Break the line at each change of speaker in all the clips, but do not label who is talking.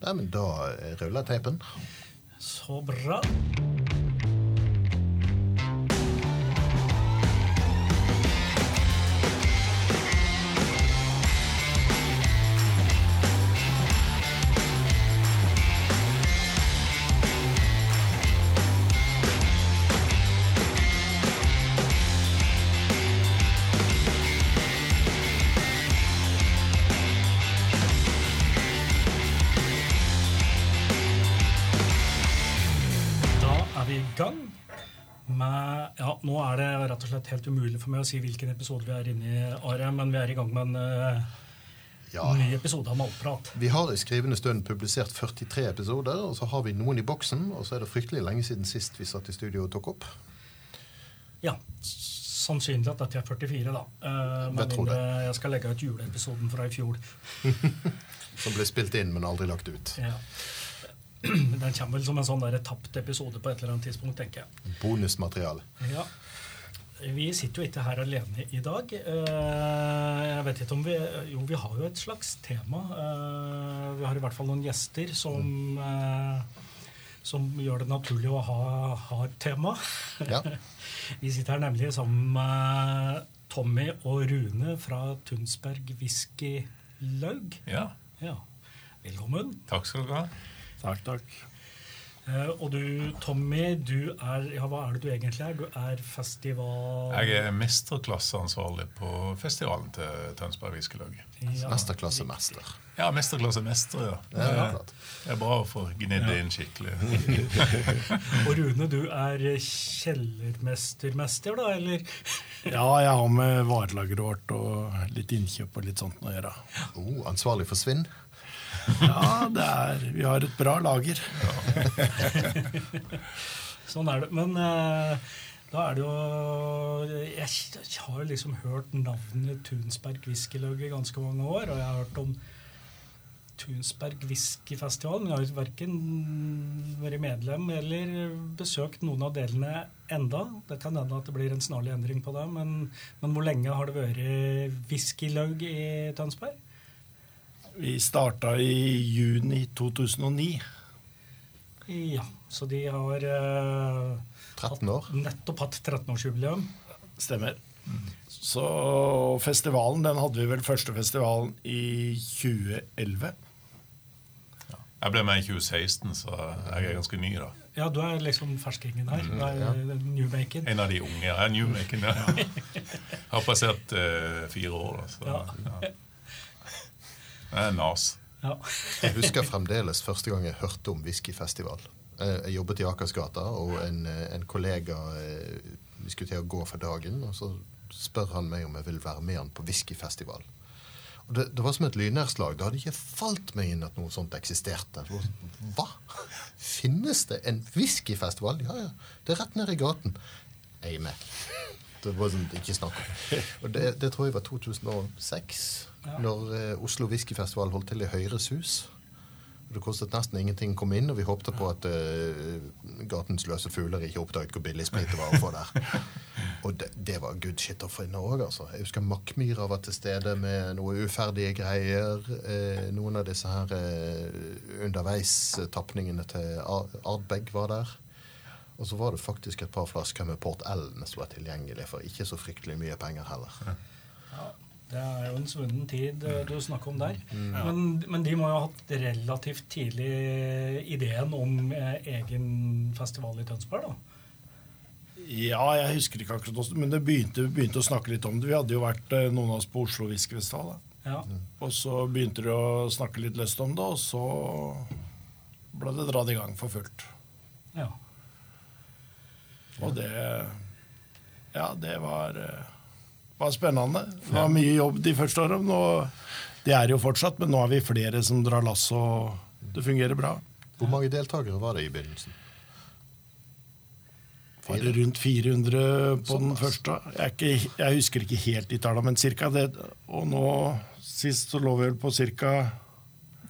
Nei, men da ruller teipen.
Så bra. Helt umulig for meg å si hvilken episode vi er inne i, Are, men vi er i gang med en uh,
Ja.
ny episode av Malprat.
Vi har i skrivende stund publisert 43 episoder, og så har vi noen i boksen, og så er det fryktelig lenge siden sist vi satt i studio og tok opp.
Ja, sannsynlig at dette er 44, da. Uh,
Jeg tror det.
jeg skal legge ut juleepisoden fra i fjor.
Som ble spilt inn, men aldri lagt ut.
Ja. Den kommer vel som en sånn tapt episode på et eller annet tidspunkt, tenker jeg.
Bonusmateriale.
Ja. Vi sitter jo ikke her alene i dag. Eh, Jeg vet ikke om vi Jo, vi har jo et slags tema. Eh, Vi har i hvert fall noen gjester som eh, som gjør det naturlig å ha, ha et tema.
Ja.
Vi sitter her nemlig sammen med Tommy og Rune fra Tunsberg Whisky Laug.
Ja,
Ja. Velkommen.
takk skal du ha.
Takk, takk.
Eh, og du, Tommy, du er Ja, hva er det du egentlig er? Du er festival...
Jeg er mesterklasseansvarlig på festivalen til Tønsberg Whiskylag.
Ja.
Mesterklassemester.
Ja, mesterklassemester, ja.
Ja, det er
Det det er bra å få gnidd det inn skikkelig.
Og Rune, du er kjellermestermester, da, eller?
Ja, jeg har med varelageret vårt og litt innkjøp og litt sånt å gjøre.
Oh, ansvarlig for svinn.
Ja, det er, vi har et bra lager.
Sånn er det. Men eh, da er det jo Jeg har liksom hørt navnet Tunsberg Whiskylag i ganske mange år, og jeg har hørt om Tunsberg Whiskyfestival, men jeg har verken vært medlem eller besøkt noen av delene enda. Det kan hende at det blir en snarlig endring på det, men, men hvor lenge har det vært whiskylag i Tønsberg?
Vi starta i juni 2009.
Ja, så de har eh,
13 år.
nettopp hatt 13-årsjubileum.
Stemmer. Så festivalen, den hadde vi vel første festivalen i 2011.
Jeg ble med i 2016, så jeg er ganske ny, da.
Ja, du er liksom ferskingen her. Er
ja.
newmaken.
En av de unge. Jeg er newmaken, ja. Har passert eh, fire år, da. Så,
Ja.
ja. Jeg er nas.
Ja.
Jeg husker fremdeles første gang jeg hørte om whiskyfestival. Eh, Jeg jobbet i Akersgata, og en, eh, en kollega eh, Vi skulle til å gå for dagen, og så spør han meg om jeg vil være med han på whiskyfestival. Og det, det var som et lynnedslag. Det hadde ikke falt meg inn at noe sånt eksisterte. Var Hva? Finnes det en whiskyfestival? Ja, ja. Det er rett ned i gaten. Jeg er med. Det var sånn, ikke snakk om. Og det, det tror jeg var 2006,
Ja.
når eh, Oslo Whiskyfestival holdt til i Høyres hus. Det kostet nesten ingenting å komme inn, og vi håpte på at uh, gatens løse fugler ikke oppdaget hvor billig sprit det var å få der. Og det, det var good shit å finne òg, altså. Jeg husker Makkmyra var til stede med noe uferdige greier. Uh, noen av disse her uh, underveistapningene til Ar- Ardbeg var der. Og så var det faktisk et par flasker med Port Ellen som var tilgjengelig for ikke så fryktelig mye penger heller.
Det er jo en svunnen tid eh, du snakker om der. Men, men de må jo ha hatt relativt tidlig ideen om eh, egen festival i Tønsberg, da?
Ja, jeg husker ikke akkurat hvordan, men det begynte, vi begynte å snakke litt om det. Vi hadde jo vært eh, noen av oss på Oslo Whiskyfestival.
Ja.
Og så begynte de å snakke litt løst om det, og så ble det dratt i gang for fullt.
ja.
Og det Ja, det var, eh, var spennende. Det var mye jobb de første åra. Det er jo fortsatt, men nå er vi flere som drar lass, og det fungerer bra.
Hvor mange deltakere var det i begynnelsen?
Var det rundt 400 på den første? Jeg, er ikke, jeg husker ikke helt de tallene, men cirka det. Og nå sist så lå vi vel på ca.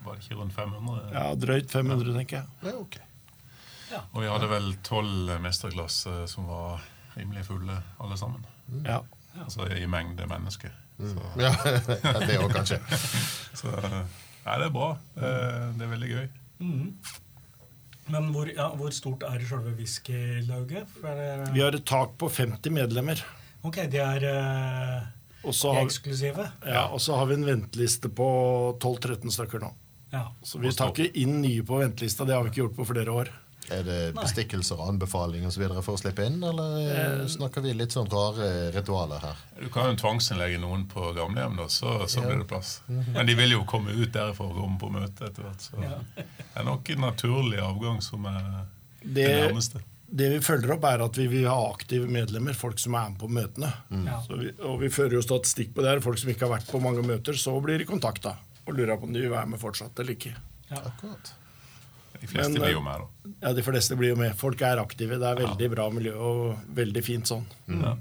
Var det ikke rundt 500?
Ja, drøyt 500, tenker jeg.
Ja, ok.
Og vi hadde vel tolv mesterklasser som var rimelig fulle, alle sammen.
Ja.
Altså i mengde mennesker. Så,
Ja, det òg, kanskje.
så Nei, det er bra. Det, det er veldig gøy.
Mm. Men hvor, ja, hvor stort er selve whiskylauget? For
Vi har et tak på 50 medlemmer.
Ok, de er eh,
så har,
eksklusive?
ja, og så har vi en venteliste på 12-13 stykker nå.
Ja.
Så vi tar ikke inn nye på ventelista. Det har vi ikke gjort på flere år.
Er det bestikkelser og anbefalinger videre for å slippe inn, eller eh, snakker vi litt sånn rare ritualer her?
Du kan jo tvangsinnlegge noen på gamlehjem, da, så, så
Ja.
blir det plass. Men de vil jo komme ut derfra og komme på møte etter hvert. Så
Ja.
det er nok en naturlig avgang som er det,
Det,
nærmeste.
det vi følger opp, er at vi vil ha aktive medlemmer. Folk som er med på møtene.
Mm.
Så vi, og vi fører jo statistikk på det. her. Folk som ikke har vært på mange møter, så blir de kontakta og lurer på om de vil være med fortsatt eller ikke.
Ja.
Akkurat.
De fleste
Men,
blir jo med, da.
Ja, De fleste blir jo med. Folk er aktive. Det er veldig bra miljø og veldig fint sånn.
Ja.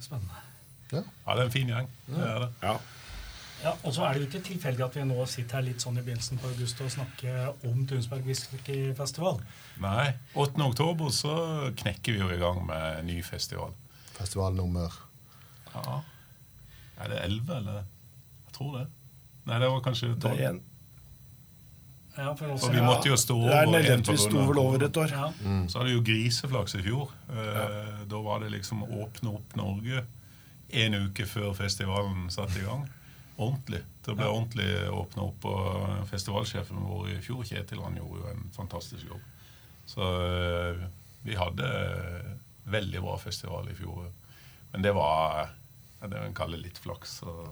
Spennende.
Ja.
ja, det er en fin gjeng. Det er det.
Ja.
Ja, og så er det jo ikke tilfeldig at vi nå sitter her litt sånn i begynnelsen på august og snakker om Tunsberg Whiskyfestival.
Nei, 8. oktober så knekker vi jo i gang med en ny festival.
Festivalnummer
Ja. Er det 11, eller? Jeg tror det. Nei, det var kanskje
Det
12.
er en,
Ja, for
Og vi måtte jo stå
er
over en på
sto
grunn av
vel over et år.
Ja,
Så hadde vi jo griseflaks i fjor. Eh, Da var det liksom åpne opp Norge en uke før festivalen satte i gang. Ordentlig. Det ble ordentlig åpna opp. Og festivalsjefen vår i fjor, Kjetil, han gjorde jo en fantastisk jobb. Så eh, vi hadde veldig bra festival i fjor. Men det var det en kaller litt flaks. og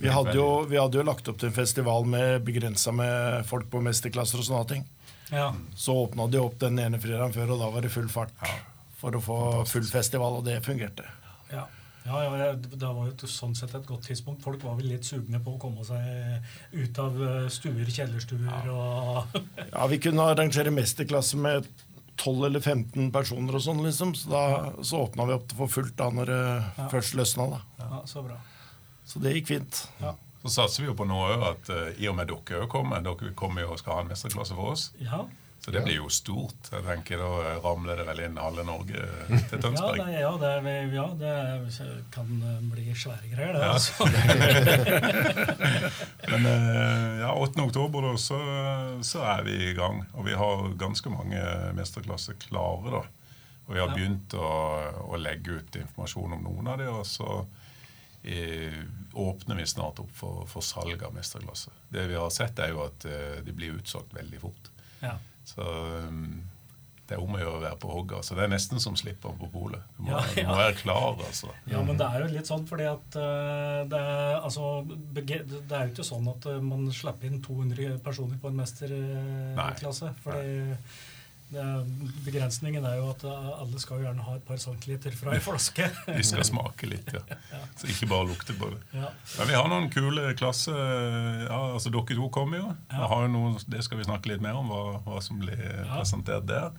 Vi hadde, jo, vi hadde jo lagt opp til en festival med begrensa med folk på mesterklasser og sånne ting.
ja.
Så åpna de opp den ene fredagen før, og da var det full fart
Ja.
for å få full festival, og det fungerte.
Ja. Ja, ja, det var jo sånn sett et godt tidspunkt. Folk var vel litt sugne på å komme seg ut av eh, stuer, kjellerstuer og
Ja, Vi kunne arrangere mesterklasse med 12 eller 15 personer og sånn, liksom. Så da så åpna vi opp til for fullt da når det
Ja.
først løsna, da.
Ja, så bra.
Så det gikk fint.
Ja.
Så satser vi jo på nå òg at uh, i og med dere òg kommer, dere kommer jo og skal ha en mesterklasse for oss.
Ja,
Så det blir jo stort. Jeg tenker Da ramler det vel inn halve Norge til
ja,
Tønsberg.
det, ja, det, ja, det kan eh, bli svære greier, det.
Ja.
Altså.
Men eh, ja, 8. oktober da, så, så er vi i gang. Og vi har ganske mange mesterklasser klare. da. Og vi har
Ja.
begynt å, å legge ut informasjon om noen av dem. Og så åpner vi snart opp for, for salg av mesterklasser. Det vi har sett, er jo at eh, de blir utsolgt veldig fort.
Ja.
Så um, det er om å gjøre å være på hogga. Så det er nesten som slipper på polet. Du, ja,
Ja,
du må være klar, altså.
Ja, men det er jo litt sånn fordi at eh, det, er, altså, det er jo ikke sånn at eh, man slipper inn 200 personer på en mesterklasse. fordi det, begrensningen er jo at eh, alle skal jo gjerne ha et par centiliter fra ei flaske.
De skal smake litt, ja. Så ikke bare lukte på det.
ja.
Men vi har noen kule klasser. Ja, altså Dere to kommer jo.
Ja.
Har jo noe, det skal vi snakke litt mer om, hva, hva som blir presentert der.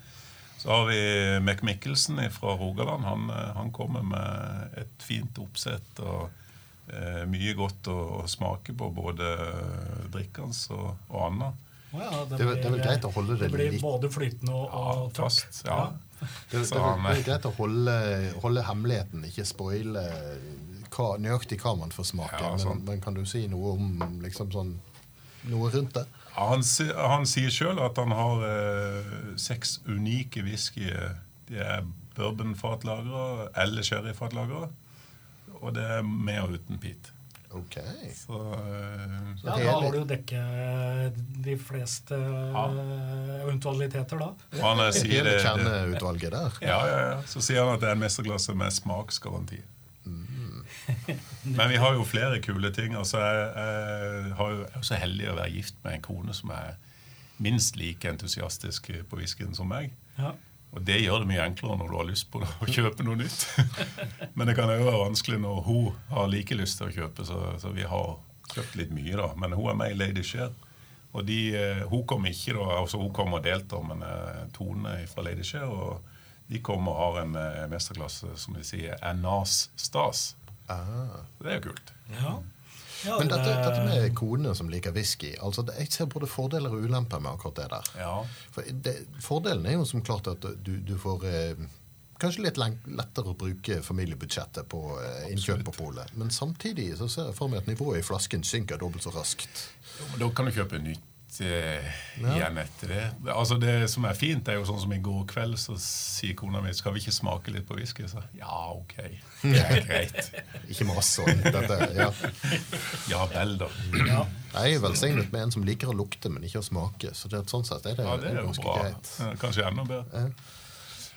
Så har vi Mac Mikkelsen fra Rogaland. Han, eh, han kommer med et fint oppsett og eh, mye godt å, å smake på, både drikkende og, og annet.
Ja,
Det det er vel greit å holde det
Det blir
litt-
både flytende og,
Ja,
og
fast. Ja.
Det, det, det, det er greit å holde, holde hemmeligheten, ikke spoile hva, nøyaktig hva man får smake.
Ja,
men, men kan du si noe om liksom sånn noe rundt det?
Han, han sier sjøl at han har eh, seks unike whiskyer. De er bourbonfatlagre eller sherryfatlagre. Og det er med og uten peat.
Ok.
Så, eh, så
Ja, da har du jo dekket de fleste ja. eventualiteter, da.
Ja, han eh, sier det, det
kjerneutvalget der.
ja, ja, ja. Så sier han at det er en mesterklasse med smaksgaranti. Men vi har jo flere kule ting. Altså, jeg, jeg, har jo, jeg er jo så heldig å være gift med en kone som er minst like entusiastisk på whiskyen som meg.
Ja.
Og det gjør det mye enklere når du har lyst på det, å kjøpe noe nytt. Men det kan jo være vanskelig når hun har like lyst til å kjøpe, så, så vi har kjøpt litt mye, da. Men hun er med i Lady Share. Og de, eh, hun kommer ikke, da, altså hun kom og deltar med en Tone fra Lady Share. Og de kommer og har en eh, mesterklasse som de sier er nas stas.
Ah.
Det er jo kult.
Ja. Ja,
Men dette, dette med konene som liker whisky altså det, Jeg ser både fordeler og ulemper med akkurat det der.
Ja.
For det, fordelen er jo som klart at du, du får eh, kanskje litt lettere å bruke familiebudsjettet på eh, innkjøp på polet. Men samtidig så ser jeg for meg at nivået i flasken synker dobbelt så raskt.
Jo, men Da kan du kjøpe nytt eh, igjen etter det. Altså Det som er fint, er jo sånn som i går kveld, så sier kona mi skal vi ikke smake litt på whisky. Så ja, ok. Det er greit.
Ikke oss sånn. Dette, ja.
Ja vel, da.
Ja.
Jeg er velsignet med en som liker å lukte, men ikke å smake. Så det, sånn sett er det,
Ja, det er jo bra.
greit.
Kanskje enda bedre.
Ja.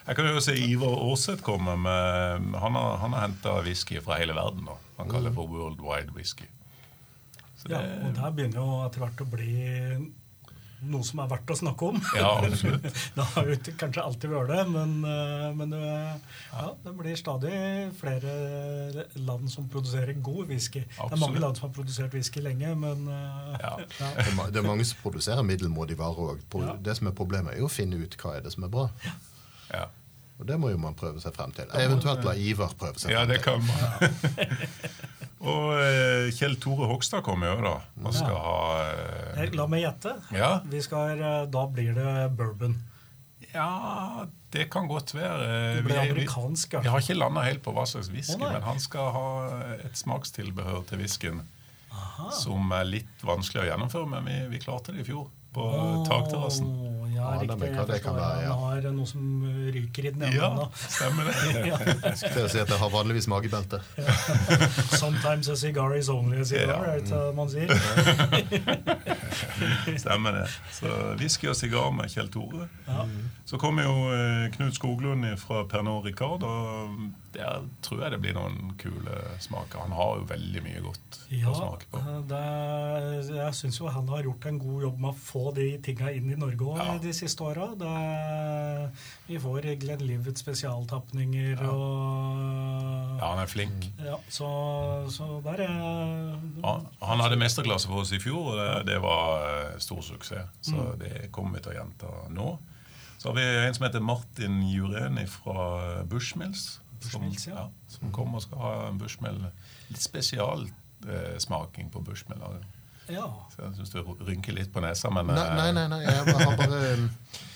Jeg kan jo se Ivar Aarseth komme med Han har, han har henta whisky fra hele verden. da Han kaller det for Worldwide Whisky. Så
ja, og der begynner jo etter hvert å bli noe som er verdt å snakke om.
Ja, absolutt.
det har jo kanskje alltid vært det, men, eh, men det, ja, det blir stadig flere land som produserer god whisky. Det er mange land som har produsert whisky lenge, men eh,
Ja.
ja.
Er det er mange som produserer middelmådige varer òg. Det som er problemet, er jo å finne ut hva er det som er bra.
ja.
Og det må jo man prøve seg frem til. Eventuelt la Ivar prøve seg frem til.
ja, det kan man. Og eh, Kjell Tore Hogstad kommer jo, da. Han skal ha eh,
La meg gjette.
Ja.
Vi skal, eh, da blir det bourbon.
Ja, det kan godt være.
Det blir
Vi
amerikansk,
Vi, vi har ikke landa helt på hva slags whisky,
oh,
men han skal ha et smakstilbehør til whiskyen som er litt vanskelig å gjennomføre, men vi, vi klarte det i fjor på takterrassen.
Ja,
Ja, det
riktig.
hva det kan være, ja.
Han har noe som ryker i den ene
Ja,
hånda.
stemmer det.
Ja.
Til å si at jeg har vanligvis magebelte.
Sometimes a cigar is only a cigar, er det hva man sier?
Stemmer det. Så whisky og sigar med Kjell Tore.
Ja.
Så kommer jo eh, Knut Skoglund fra Pernod Ricard, og der tror jeg det blir noen kule smaker. Han har jo veldig mye godt
Ja,
å smake på.
det, jeg syns jo han har gjort en god jobb med å få de tinga inn i Norge òg
Ja.
de siste åra. Vi får Glenlivet spesialtapninger og
Ja, han er flink.
Ja, så, så der er
han, han hadde mesterklasse for oss i fjor, og det, det var eh, stor suksess. Så
Mm.
det kommer vi til å gjenta nå. Så har vi en som heter Martin Jureni fra Bushmills. Som,
ja.
som kommer og skal ha en bushmell. Litt spesialsmaking på bushmell.
Ja.
Så jeg syns du rynker litt på nesa, men
Nei,
eh,
nei, nei. nei jeg har bare um,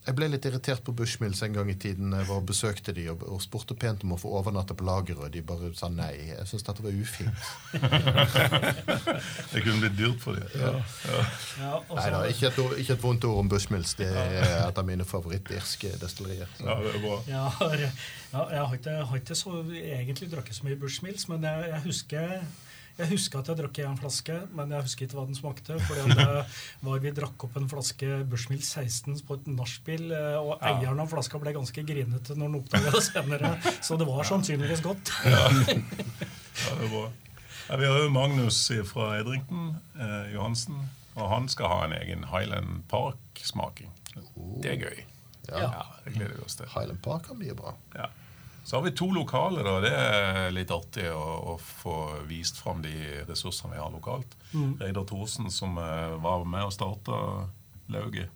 Jeg ble litt irritert på Bushmills en gang i tiden. Jeg var og besøkte de og, og spurte pent om å få overnatte på lageret, og de bare sa nei. Jeg syns dette var ufint.
det kunne blitt dyrt for dem. Ja. Ja.
ja
Nei da, ikke, et ikke et vondt ord om Bushmills. Det er et av mine favorittirske destillerier. Så.
ja, det er bra.
Jeg har, ja, jeg har ikke, har ikke så, egentlig drukket så mye Bushmills, men jeg, jeg husker jeg husker at jeg drakk en flaske, men jeg husker ikke hva den smakte. fordi at det var Vi drakk opp en flaske Bushmill 16 på et nachspiel, eh, og
Ja.
eieren av flaska ble ganske grinete når han oppdaga det senere. Så det var sannsynligvis godt.
Ja, det er bra. Ja, vi har jo Magnus fra Edrington eh, Johansen. Og han skal ha en egen Highland Park-smaking. Det er gøy.
Ja.
Ja, det gleder vi oss til.
Highland Park er mye bra.
Ja. Så har vi to lokaler. da, Det er litt artig å, å få vist fram de ressursene vi har lokalt. Reidar Thorsen, som eh, var med og starta lauget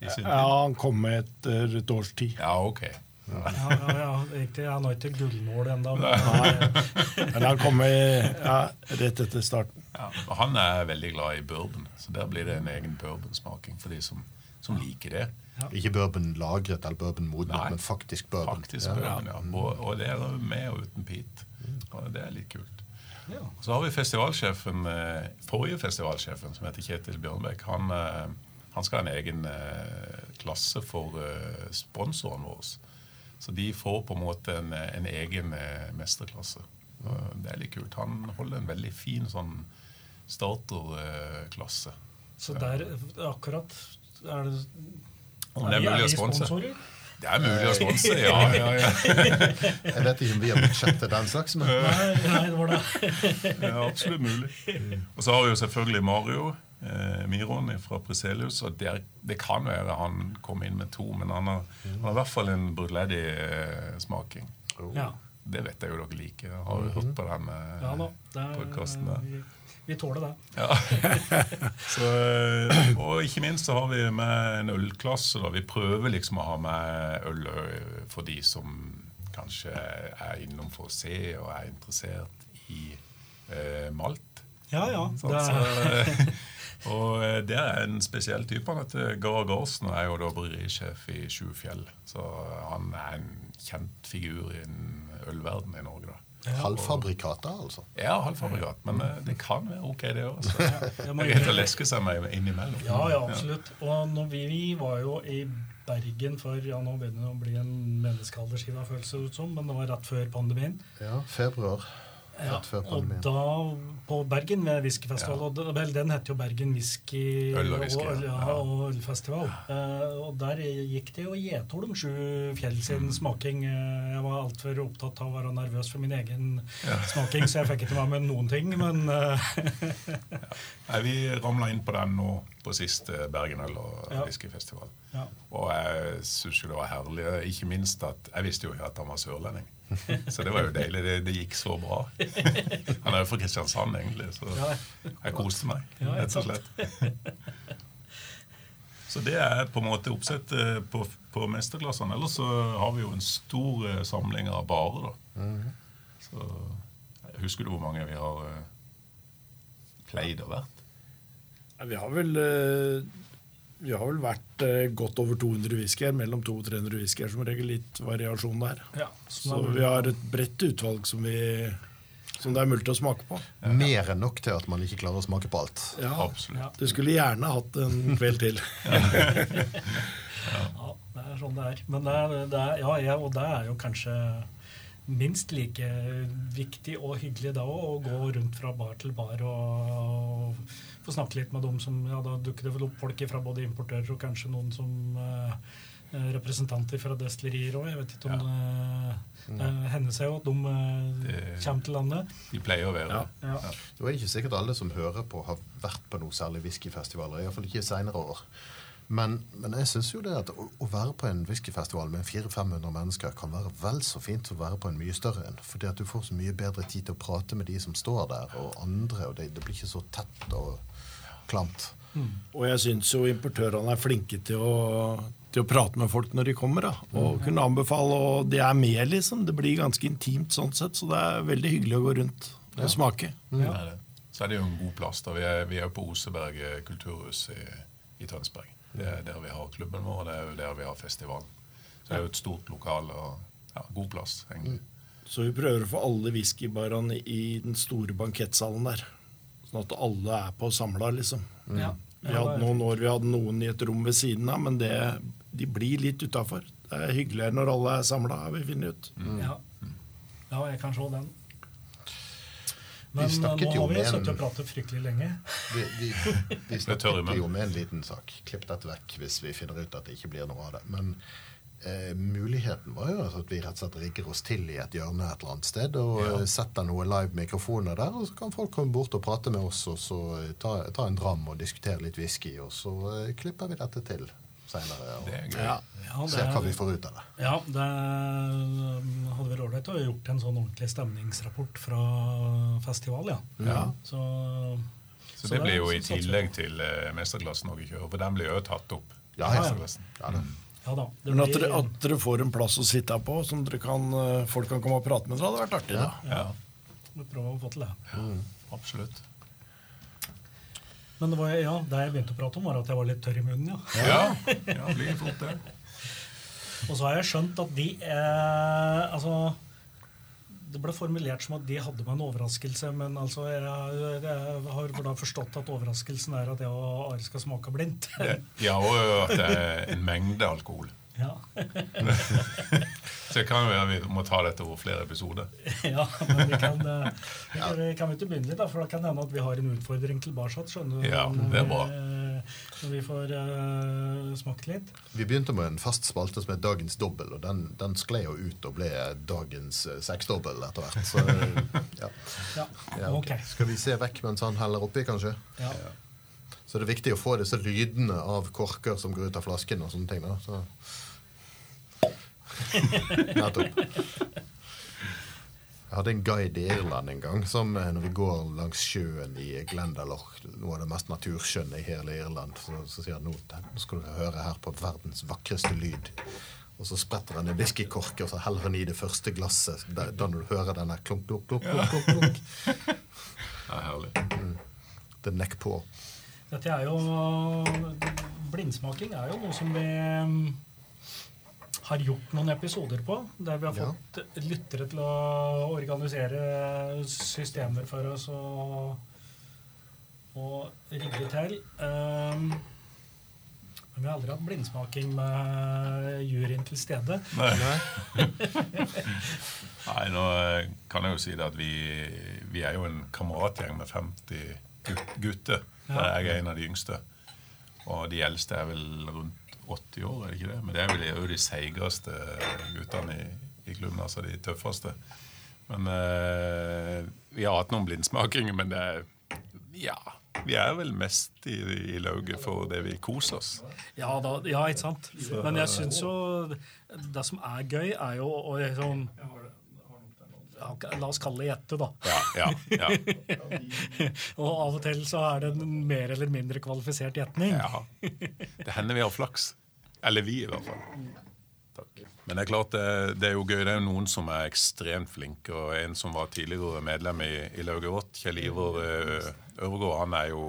i sin
Ja, han kom etter et års tid.
Ja, ok.
Ja, ja, ja, egentlig, Han har ikke gullmål ennå.
Men han kom ja, rett etter starten.
Ja, han er veldig glad i bourbon, så der blir det en egen bourbonsmaking for de som, som liker det.
Ikke bourbon lagret eller bourbon modnet, men faktisk bourbon.
Faktisk
Ja.
bourbon, ja. Og, og det er med og uten pit. Og det er litt kult.
Ja.
Så har vi festivalsjefen, eh, forrige festivalsjefen, som heter Kjetil Bjørnbekk. Han, eh, han skal ha en egen eh, klasse for sponsoren vår. Så de får på en måte en, en egen mesterklasse. Det er litt kult. Han holder en veldig fin sånn starterklasse.
Så der akkurat er det
Om det er mulig å sponse? Det er mulig å sponse, ja. ja, ja.
Jeg vet ikke om vi har budsjett til den slags, men
Nei, nei, det var det.
Det er absolutt mulig. Og så har vi jo selvfølgelig Mario eh, Miron fra Preselius. Og det, det kan være han kom inn med to, men han har, han har i hvert fall en Bruledi-smaking.
Ja.
Det vet jeg jo dere liker. Jeg har jo hørt på den eh,
Ja
podkasten.
Vi, tåler det.
Ja. Så, og ikke minst så har vi med en ølklasse. Da. Vi prøver liksom å ha med øl eh, for de som kanskje er innom for å se og er interessert i eh, malt.
Ja, ja.
Sant?
Det
Så, eh, og eh, det er en spesiell type. Han heter Gar Garsen er jo da bryggerisjef i Sjufjell. Så han er en kjent figur i ølverdenen i Norge. Da.
Halvfabrikater, altså.
Ja, halvfabrikat. Men eh, det kan være ok, det òg. Det er greit å leske seg meg innimellom.
Ja, ja, absolutt. Og når vi, vi var jo i Bergen for ja, nå begynner det å bli en menneskealderskive, føles det ut som, men det var rett før pandemien.
Ja, februar.
Ja, og da på Bergen med whiskyfestival,
Ja.
og vel, den heter jo Bergen whisky
Øl og whisky,
og, øl- ja,
ja.
og ølfestival. Eh, og der gikk det jo gjetord om Sju fjell sin
Mm.
smaking. Eh, jeg var altfor opptatt av å være nervøs for min egen
Ja.
smaking, så jeg fikk ikke med meg noen ting, men eh,
Nei, Vi ramla inn på den nå på sist Bergen øl- og
Ja.
whiskyfestival.
ja.
Og jeg syns jo det var herlig. Ikke minst at jeg visste jo ikke at han var sørlending. Så det var jo deilig. Det, det gikk så bra. Han er jo fra Kristiansand, egentlig, så jeg koste meg,
Ja,
rett og slett. Så det er på en måte oppsettet på, på mesterklassene. Ellers så har vi jo en stor eh, samling av barer, da. Så Husker du hvor mange vi har eh, pleid å vært?
Ja, Vi har vel eh, vi har vel vært eh, godt over 200 whiskyer, mellom 200 og 300 whiskyer som regel. Litt variasjon der.
ja.
Så vi har et bredt utvalg som, vi, som det er mulig å smake på.
Mer enn nok til at man ikke klarer å smake på alt.
Ja,
Absolutt.
Du skulle gjerne hatt en kveld til.
Ja, det er sånn det er. Men det er, det er, ja, ja, og det er jo kanskje minst like viktig og hyggelig da òg, å gå rundt fra bar til bar og, få snakke litt med dem som Ja, da dukker det vel opp folk fra både importører og kanskje noen som eh, eh, representanter fra destillerier òg. Jeg vet ikke om det, det hender seg jo at de eh,
Det-
kommer til landet.
De pleier å være
Ja.
det.
Ja.
Det er ikke sikkert alle som hører på, har vært på noe særlig whiskyfestivaler. Iallfall ikke i seinere år. Men, men jeg syns jo det at å, å være på en whiskyfestival med 400-500 mennesker kan være vel så fint som å være på en mye større en. Fordi at du får så mye bedre tid til å prate med de som står der, og andre. Og det, det blir ikke så tett og klamt.
Og jeg syns jo importørene er flinke til å, til å prate med folk når de kommer. Da, og kunne anbefale, og de er med, liksom. Det blir ganske intimt sånn sett, så det er veldig hyggelig å gå rundt og smake.
Mm. Ja. Så er det jo en god plass. da. Vi er, vi er på Oseberg kulturhus i, i Tønsberg. Det er der vi har klubben vår, og det er jo der vi har festivalen. Så det er jo et stort lokal og ja, god plass, egentlig.
Så vi prøver å få alle whiskybarene i den store bankettsalen der. Sånn at alle er på samla, liksom.
Ja.
Vi hadde noen år vi hadde noen i et rom ved siden av, men det, de blir litt utafor. Det er hyggeligere når alle er samla, har vi funnet ut.
Ja. ja, jeg kan se den. Men eh, nå har vi sittet og pratet fryktelig lenge.
Vi, vi, vi
tørre
snakket jo med en liten sak. Klipp dette vekk hvis vi finner ut at det ikke blir noe av det. Men eh, muligheten var jo altså at vi rett og slett rigger oss til i et hjørne et eller annet sted og
Ja.
eh, setter noen live mikrofoner der, og så kan folk komme bort og prate med oss og så eh, ta, ta en dram og diskutere litt whisky, og så eh, klipper vi dette til seinere og.
Ja.
Ja,
ser hva vi får ut av det.
Ja, det hadde vært ålreit å ha gjort en sånn ordentlig stemningsrapport fra festival, ja.
Ja.
Så,
Så det blir jo i tillegg til eh, mesterklassen òg i kjøret, for den blir jo tatt opp.
Ja,
ja.
Ja, da.
på. Ja da. Det
Men at
blir,
dere, at dere får en plass å sitte på, som dere kan, eh, folk kan komme og prate med dere, hadde vært artig. da.
Ja,
vi prøver å få til det.
absolutt.
Men det, var, ja, det jeg begynte å prate om, var at jeg var litt tørr i munnen, ja.
Ja, ja blir fort det.
Og så har jeg skjønt at de eh, Altså Det ble formulert som at de hadde med en overraskelse, men altså jeg, jeg har da forstått at overraskelsen er at jeg og Are skal smake blindt.
Ja, og at det er en mengde alkohol.
ja.
Så det kan jo være vi må ta dette over flere episoder.
ja, men vi kan, eh, vi kan, vi kan vi ikke begynne litt, da, for da kan det hende at vi har en utfordring tilbake. skjønner du?
Ja, det er bra.
Når vi får uh, smakt litt.
Vi begynte med en fast spalte som het Dagens dobbel, og den, den skled jo ut og ble dagens uh, seksdobbel etter hvert. Så ja.
Ja,
ja ok.
ok.
Skal vi se vekk mens han heller oppi, kanskje?
Ja.
Så det er viktig å få disse lydene av korker som går ut av flasken og sånne ting. da. Så. Nettopp. Jeg hadde en guide i Irland en gang som eh, når vi går langs sjøen i Glendalough, noe av det mest naturskjønne i hele Irland, så, så sier han nå nå skal du høre her på verdens vakreste lyd. Og så spretter han en whiskykork og så heller han i det første glasset. Da, da når du hører den der klunk, klunk, klunk, klunk, klunk, Det
er herlig.
Det nekk på.
Dette er jo Blindsmaking er jo noe som vi har gjort noen episoder på, der vi har
Ja.
fått lyttere til å organisere systemer for oss og, og rigge til. Um, men vi har aldri hatt blindsmaking med juryen til stede.
Nei.
Nei.
Nei, nå eh, kan jeg jo si det at vi, vi er jo en kameratgjeng med 50 gutter.
Ja.
Jeg er en av de yngste. Og de eldste er vel rundt 80 år, er det ikke det? Men det er vel jo de seigeste guttene i, i klubben, altså de tøffeste. Men eh, vi har hatt noen blindsmakinger, men det er Ja. Vi er vel mest i, i lauget for det vi koser oss.
Ja, da, ja ikke sant? Men jeg syns jo Det som er gøy, er jo å liksom La oss kalle det gjette, da.
Ja, ja, ja.
Og av og til så er det en mer eller mindre kvalifisert gjetning.
Ja. Det hender vi har flaks. Eller vi, i hvert fall. Takk. Men det er klart det, det er jo gøy. Det er jo noen som er ekstremt flinke. Og en som var tidligere medlem i, i lauget vårt, Kjell Iver eh, Øvergård, han er jo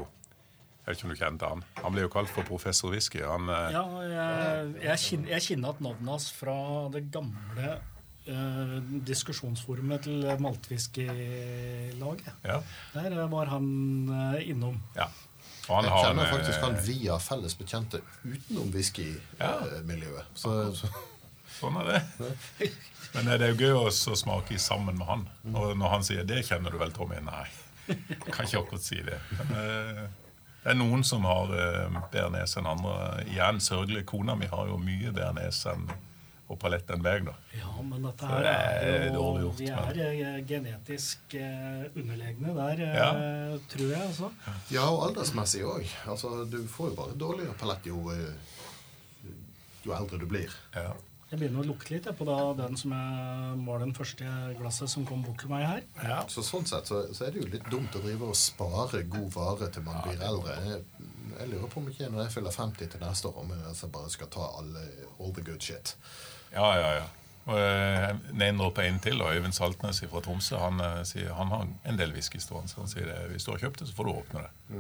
Jeg vet ikke om du kjente han. Han ble jo kalt for professor whisky. Han, eh,
Ja, jeg, jeg, kjenner, jeg kjenner at navnet hans fra det gamle eh, diskusjonsforumet til Maltwhisky-laget.
ja,
Der eh, var han eh, innom.
ja. Og han
Jeg kjenner
eh,
faktisk han via felles bekjente utenom whiskymiljøet. Så, så
Sånn er det. Men eh, det er jo gøy å smake sammen med han. Og når han sier 'det kjenner du vel, Tommy'? Nei, jeg kan ikke akkurat si det. Men eh, det er noen som har eh, bedre nese enn andre. Igjen sørgelig. Kona mi har jo mye bedre nese enn og palett den veien. da.
Ja, men dette her
det
er
er
jo
dårlig gjort,
Vi er men... genetisk eh, underlegne der, eh,
Ja.
tror jeg. altså.
Ja, og aldersmessig òg. Altså, du får jo bare dårligere palett jo, eh, jo eldre du blir.
Ja.
Jeg begynner å lukte litt jeg, på da, den som jeg, var den første glasset som kom bort til meg her.
Ja.
Så sånn sett så, så er det jo litt dumt å drive og spare god vare til man blir eldre. Jeg, jeg lurer på om ikke når jeg fyller 50 til neste år, om jeg altså bare skal ta alle, all the good shit.
Ja, ja, ja. Og eh, Name på en til, og Øyvind Saltnes fra Tromsø. Han, eh, sier, han har en del whisky stående, så han sier det, hvis du har kjøpt det, så får du åpne det.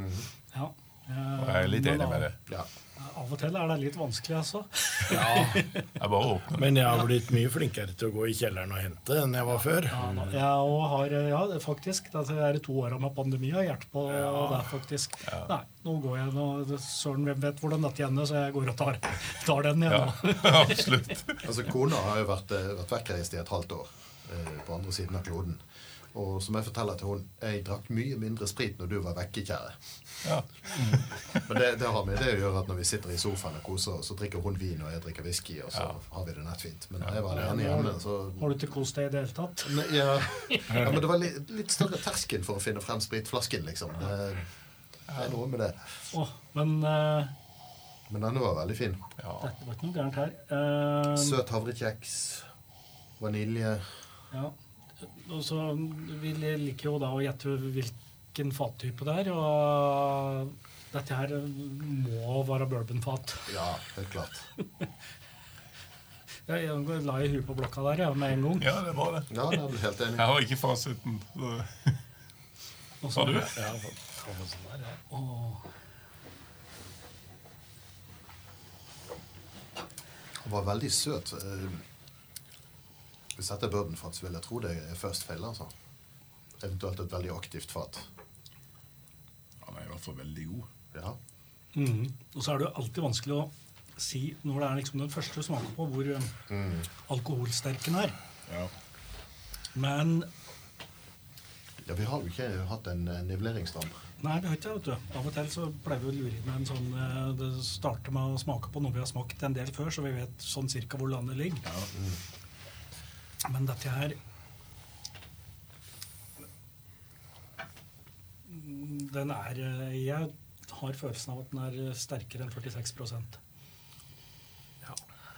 Ja.
Og jeg er litt enig med det.
Ja.
Av og til er det litt vanskelig, altså.
Jeg bare åpner.
Men jeg har blitt mye flinkere til å gå i kjelleren og hente enn jeg var før.
Ja, da. Jeg har, ja, faktisk. Det er to åra med pandemi jeg har hjulpet på det, faktisk. Nei, nå går jeg nå, Søren hvem vet hvordan dette ender, så jeg går og tar, tar den igjen.
Ja, absolutt.
Altså, Kona har jo vært, eh, vært vekkreist i et halvt år eh, på andre siden av kloden. Og som jeg forteller til hun, jeg drakk mye mindre sprit når du var vekke, kjære.
Ja.
Men det, det har med det å gjøre at når vi sitter i sofaen og koser oss, så drikker hun vin og jeg drikker whisky, og så
Ja.
har vi det nettfint. Men jeg var alene hjemme, så
Har du ikke kost deg i det hele tatt?
Ne, ja. ja, men det var litt, litt større terskel for å finne frem spritflasken, liksom. Det, det er noe med det.
Oh, men uh...
Men denne var veldig fin.
ja.
Dette var ikke noe gærent her. Uh...
Søt havrekjeks. Vanilje.
Ja. Og så Vi liker jo da å gjette hvilken fattype det er. Og dette her må være bourbonfat.
Ja, helt klart.
Jeg la i huet på blokka der ja, med en gang.
ja, det var det.
Ja, det er helt enig.
Jeg har ikke fasiten. Har du?
Ja, sånn der, ja.
Åh,
Den var veldig søt. Hvis dette er bourbonfat, så vil jeg tro det er first felle. altså. Eventuelt et veldig aktivt fat.
Han er i hvert fall veldig god.
Ja.
mhm. Og så er det jo alltid vanskelig å si, når det er liksom den første du smaker på, hvor eh, alkoholsterken er.
Ja.
Men
ja, vi har jo ikke hatt en nivelleringsdam.
Nei, vi har ikke det, vet du. Av og til så pleier vi å lure inn med en sånn eh, Det starter med å smake på noe vi har smakt en del før, så vi vet sånn cirka hvor landet ligger. Men dette her Mm, Den er eh, Jeg har følelsen av at den er sterkere enn 46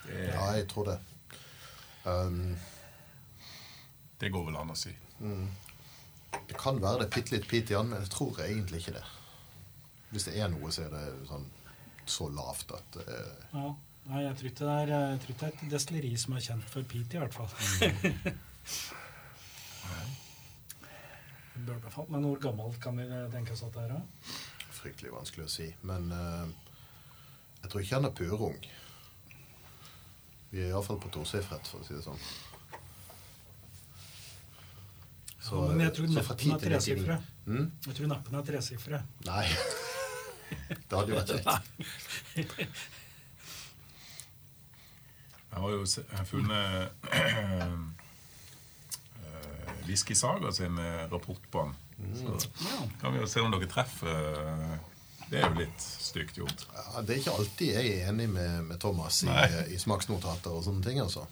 Det,
Ja, jeg tror det. Um,
det går vel an å si.
det kan være det bitte litt pit igjen, men jeg tror egentlig ikke det. Hvis det er noe, så er det sånn så lavt at eh,
Ja. Nei, jeg tror ikke det er, tror det er et destilleri som er kjent for peat, i hvert fall. Men hvor gammelt kan vi tenke oss at det er?
Fryktelig vanskelig å si. Men uh, jeg tror ikke han er purung. Vi er iallfall på tosifret, for å si det sånn.
Ja, men jeg tror
så
neppen er
til 99
tresifre.
Mm?
Jeg tror neppen er tresifre.
Nei. Det hadde jo vært kjekt.
Jeg har jo funnet eh, Whisky Saga sin eh, rapport på den. Så kan vi jo se om dere treffer. eh, Det er jo litt stygt gjort.
Ja, det er ikke alltid jeg er enig med, med Thomas i, i smaksnotater og sånne ting. altså.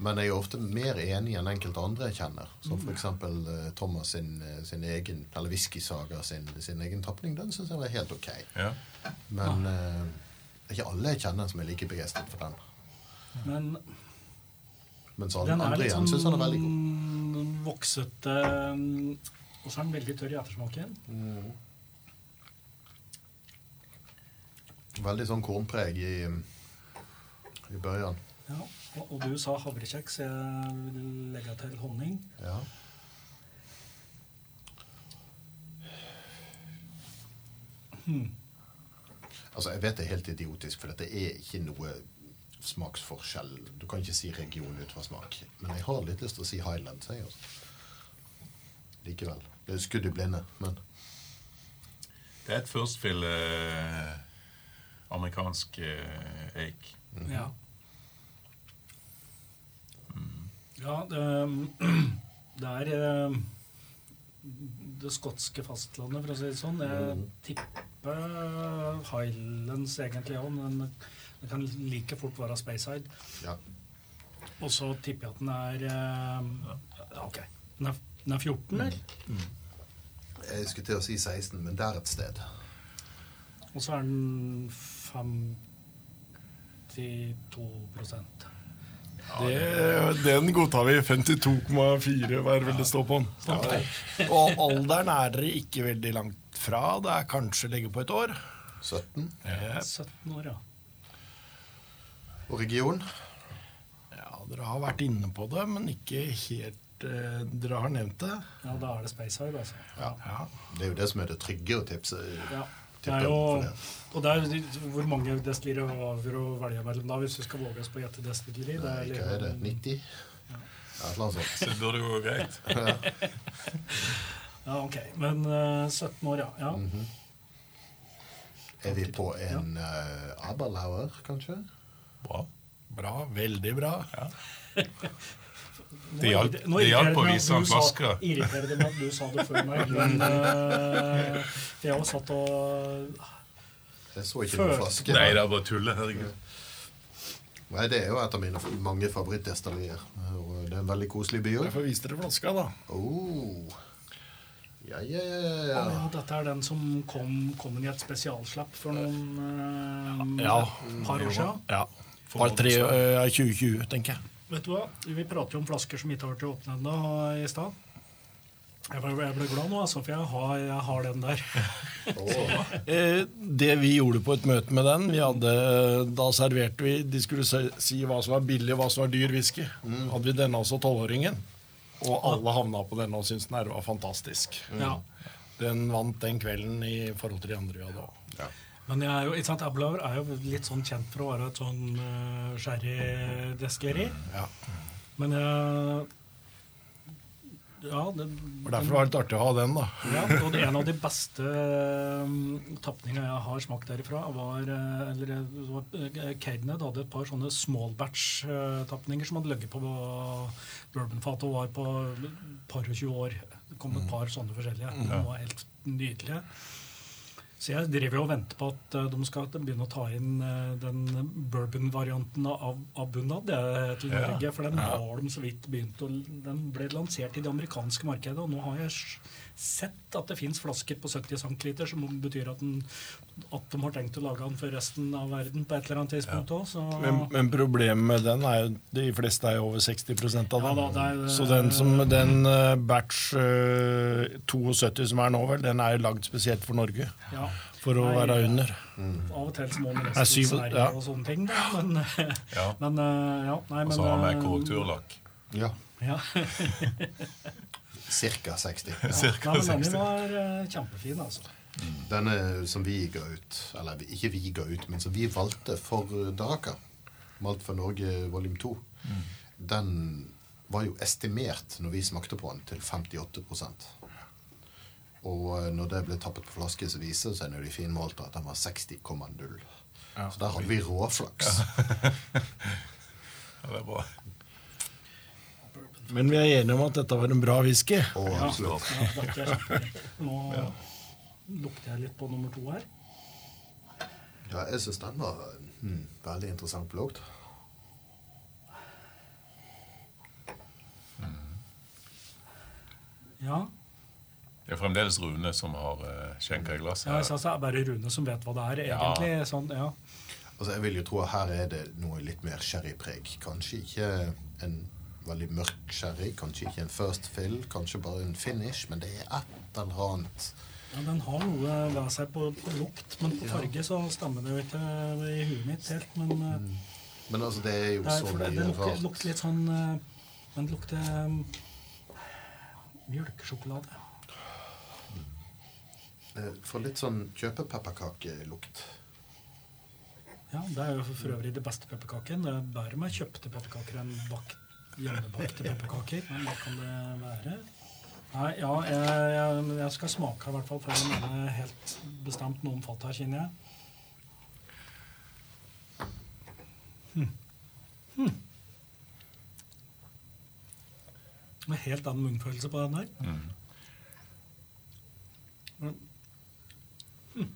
Men jeg er ofte mer enig enn enkelte andre jeg kjenner. Som f.eks. Uh, Thomas sin, eh, sin egen, eller Whiskysaga sin, sin egen tapning. Den syns jeg var helt ok.
Ja.
Men eh, det er ikke alle jeg kjenner som er like begeistret for den.
Men
Mens alle
den er litt
syns den er veldig god.
sånn voksete mm, Og så er den veldig tørr i ettersmaken.
Veldig sånn kornpreg i, i børjan.
Ja. Og, og du sa havrekjeks. Jeg vil legge til honning.
Ja. Altså, Jeg vet det er helt idiotisk, for dette er ikke noe smaksforskjell. Du kan ikke si region ut fra smak. Men jeg har litt lyst til å si Highland. jeg altså. Likevel. Det er skudd i blinde, men
Det er et firstfill eh, amerikansk eh, eik.
Ja. Ja, det, det er eh, det skotske fastlandet, for å si det sånn. Jeg tipper Highlands egentlig òg, men det kan like fort være Speyside.
ja.
Og så tipper jeg at den er eh, Ok. Den er, den er 14, eller?
Jeg skulle til å si 16, men der et sted.
Og så er den 52
Det, den godtar vi. 52,4 hva er det vel det står på den. Og alderen er dere ikke veldig langt fra. Det er kanskje legge på et år.
17.
Ja,
17 år, ja.
Og region?
Ja, dere har vært inne på det, men ikke helt eh, Dere har nevnt det.
Ja, Da er det Speyside, altså.
Ja.
Ja.
Det er jo det som er det trygge å tipse.
Ja. Det er jo, og det er hvor mange destillerier har å velge mellom da, hvis du skal våge oss på å gjette destilleri?
Nei, hva er det?
liksom-
90? Ja, et eller annet sånt.
Så det burde jo gå greit.
Ja, ok. Men uh, 17 år, ja. ja.
Mhm. Er vi på en uh, Aberlauer, kanskje?
Bra.
Bra. Veldig bra.
Ja.
Det hjalp- det hjalp å vise en flaska.
Irriterer det meg at du sa det før meg. Men uh, jeg har satt og
Jeg så ikke noen flaske.
Nei, det er bare tulle. Herregud.
Nei, Det er jo et av mine mange favorittdestillerier. Det er en veldig koselig by
får vise dere flaska, da.
Oh. Ja, ja, ja,
Å
ja,
ja,
ja.
dette er den som kom, kom i et spesialslapp for noen eh,
Ja.
par år siden.
Ja. Par tre, eh, 2020, tenker jeg.
Vet du hva? Vi prater jo om flasker som ikke har vært åpne ennå i stad. Jeg ble, jeg ble glad nå, altså, for jeg har, jeg har den der.
Eh, det vi gjorde på et møte med den vi hadde, Da serverte vi De skulle si hva som var billig hva som var dyr whisky. Hadde vi denne også tolvåringen. Og alle havna på denne og syntes den her var fantastisk.
Ja.
Den vant den kvelden i forhold til de andre vi hadde òg.
Men jeg er jo, ikke sant, Abelauer er jo litt sånn kjent for å være et sånn uh, sherrydestilleri.
Ja.
Men jeg Ja, det,
Og Derfor var det litt artig å ha den, da.
Ja, og det- en av de beste um, tapningene jeg har smakt derifra, var eh, eller, var, eh, hadde et par sånne small batch-tapninger som hadde ligget på bourbonfat og var på par og 20 år. Det kom et par sånne forskjellige. De var helt nydelige. Så jeg driver jo og venter på at eh, de skal begynne å ta inn eh, den bourbon-varianten av, av Bunad til til
Ja.
Norge. For den har de så vidt begynt å Den ble lansert i det amerikanske markedet, og nå har jeg sett at det fins flasker på 70 cm, som betyr at, den, at de har tenkt å lage den for resten av verden på et eller annet tidspunkt òg. Ja.
Men, men problemet med den er jo de fleste er jo over 60 av
Ja
den.
da, er-
Så den, som, den eh, batch uh, 72 som er nå, vel, den er jo lagd spesielt for Norge.
ja,
For å
Nei,
være under.
av og til så må man
Er
nesten
syv-
Sverige
ja.
og sånne ting, da. Men,
Ja.
men eh, ja, nei,
Og
men
så har vi
eh,
korrekturlakk.
Ja.
Ja.
Cirka 60.
Cirka
Nei, men denne var uh, kjempefin, altså.
Denne som vi ga ut, eller ikke vi ga ut, men som vi valgte for Daraka, Malt for Norge volum 2, den var jo estimert når vi smakte på den, til 58 Og eh, når det ble tappet på flaske, så viser det seg når de finmålte at den var 60,0. Så der hadde vi råflaks.
Ja, det er bra.
Men vi er enige om at dette var en bra whisky.
Oh, absolutt.
Ja. Nå lukter jeg litt på nummer to her.
Ja, jeg syns den var mm, veldig interessant på lukt.
Ja,
Det er fremdeles Rune som har uh, skjenka i glasset.
ja jeg sa det er bare Rune som vet hva det er, egentlig. Sånn, ja.
Altså, jeg vil jo tro at her er det noe litt mer sherrypreg. Kanskje ikke en veldig mørk sherry, kanskje ikke en first fill, kanskje bare en finish, men det er et eller annet
ja, Den har noe ved seg på, på lukt, men på farge så stemmer det jo ikke i huet mitt helt. Men eh,
Men altså, det er jo
det, er,
så
for det, det lukter, litt sånn eh, Men det lukter um, mjølkesjokolade.
Får For litt sånn kjøpepepperkakelukt.
Ja, Det er jo for øvrig det beste pepperkaken. Det er bedre med kjøpte pepperkaker enn bakt, hjemmebakte pepperkaker. Men hva kan det være? Nei, ja, jeg, jeg, jeg skal smake i hvert fall, før jeg mener helt bestemt noen fatet her, kjenner jeg. Med helt annen munnfølelse på den der.
Mm.
Men, hm.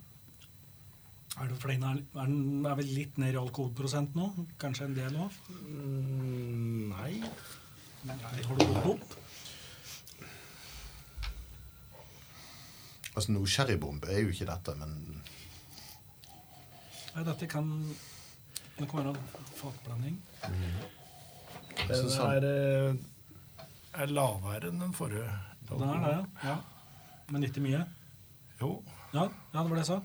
Er det fordi den er, er, den er vel litt ned i alkoholprosent nå? Kanskje en del òg?
Mm, nei.
Har du gått opp?
Altså, noe sherrybombe er jo ikke dette, men
Nei, dette kan Det kan være fatblanding.
Mm.
Den er, eh, er lavere enn den forrige.
Den er det, ja. ja. Men ikke mye.
Jo.
Ja, ja, det var det jeg sa.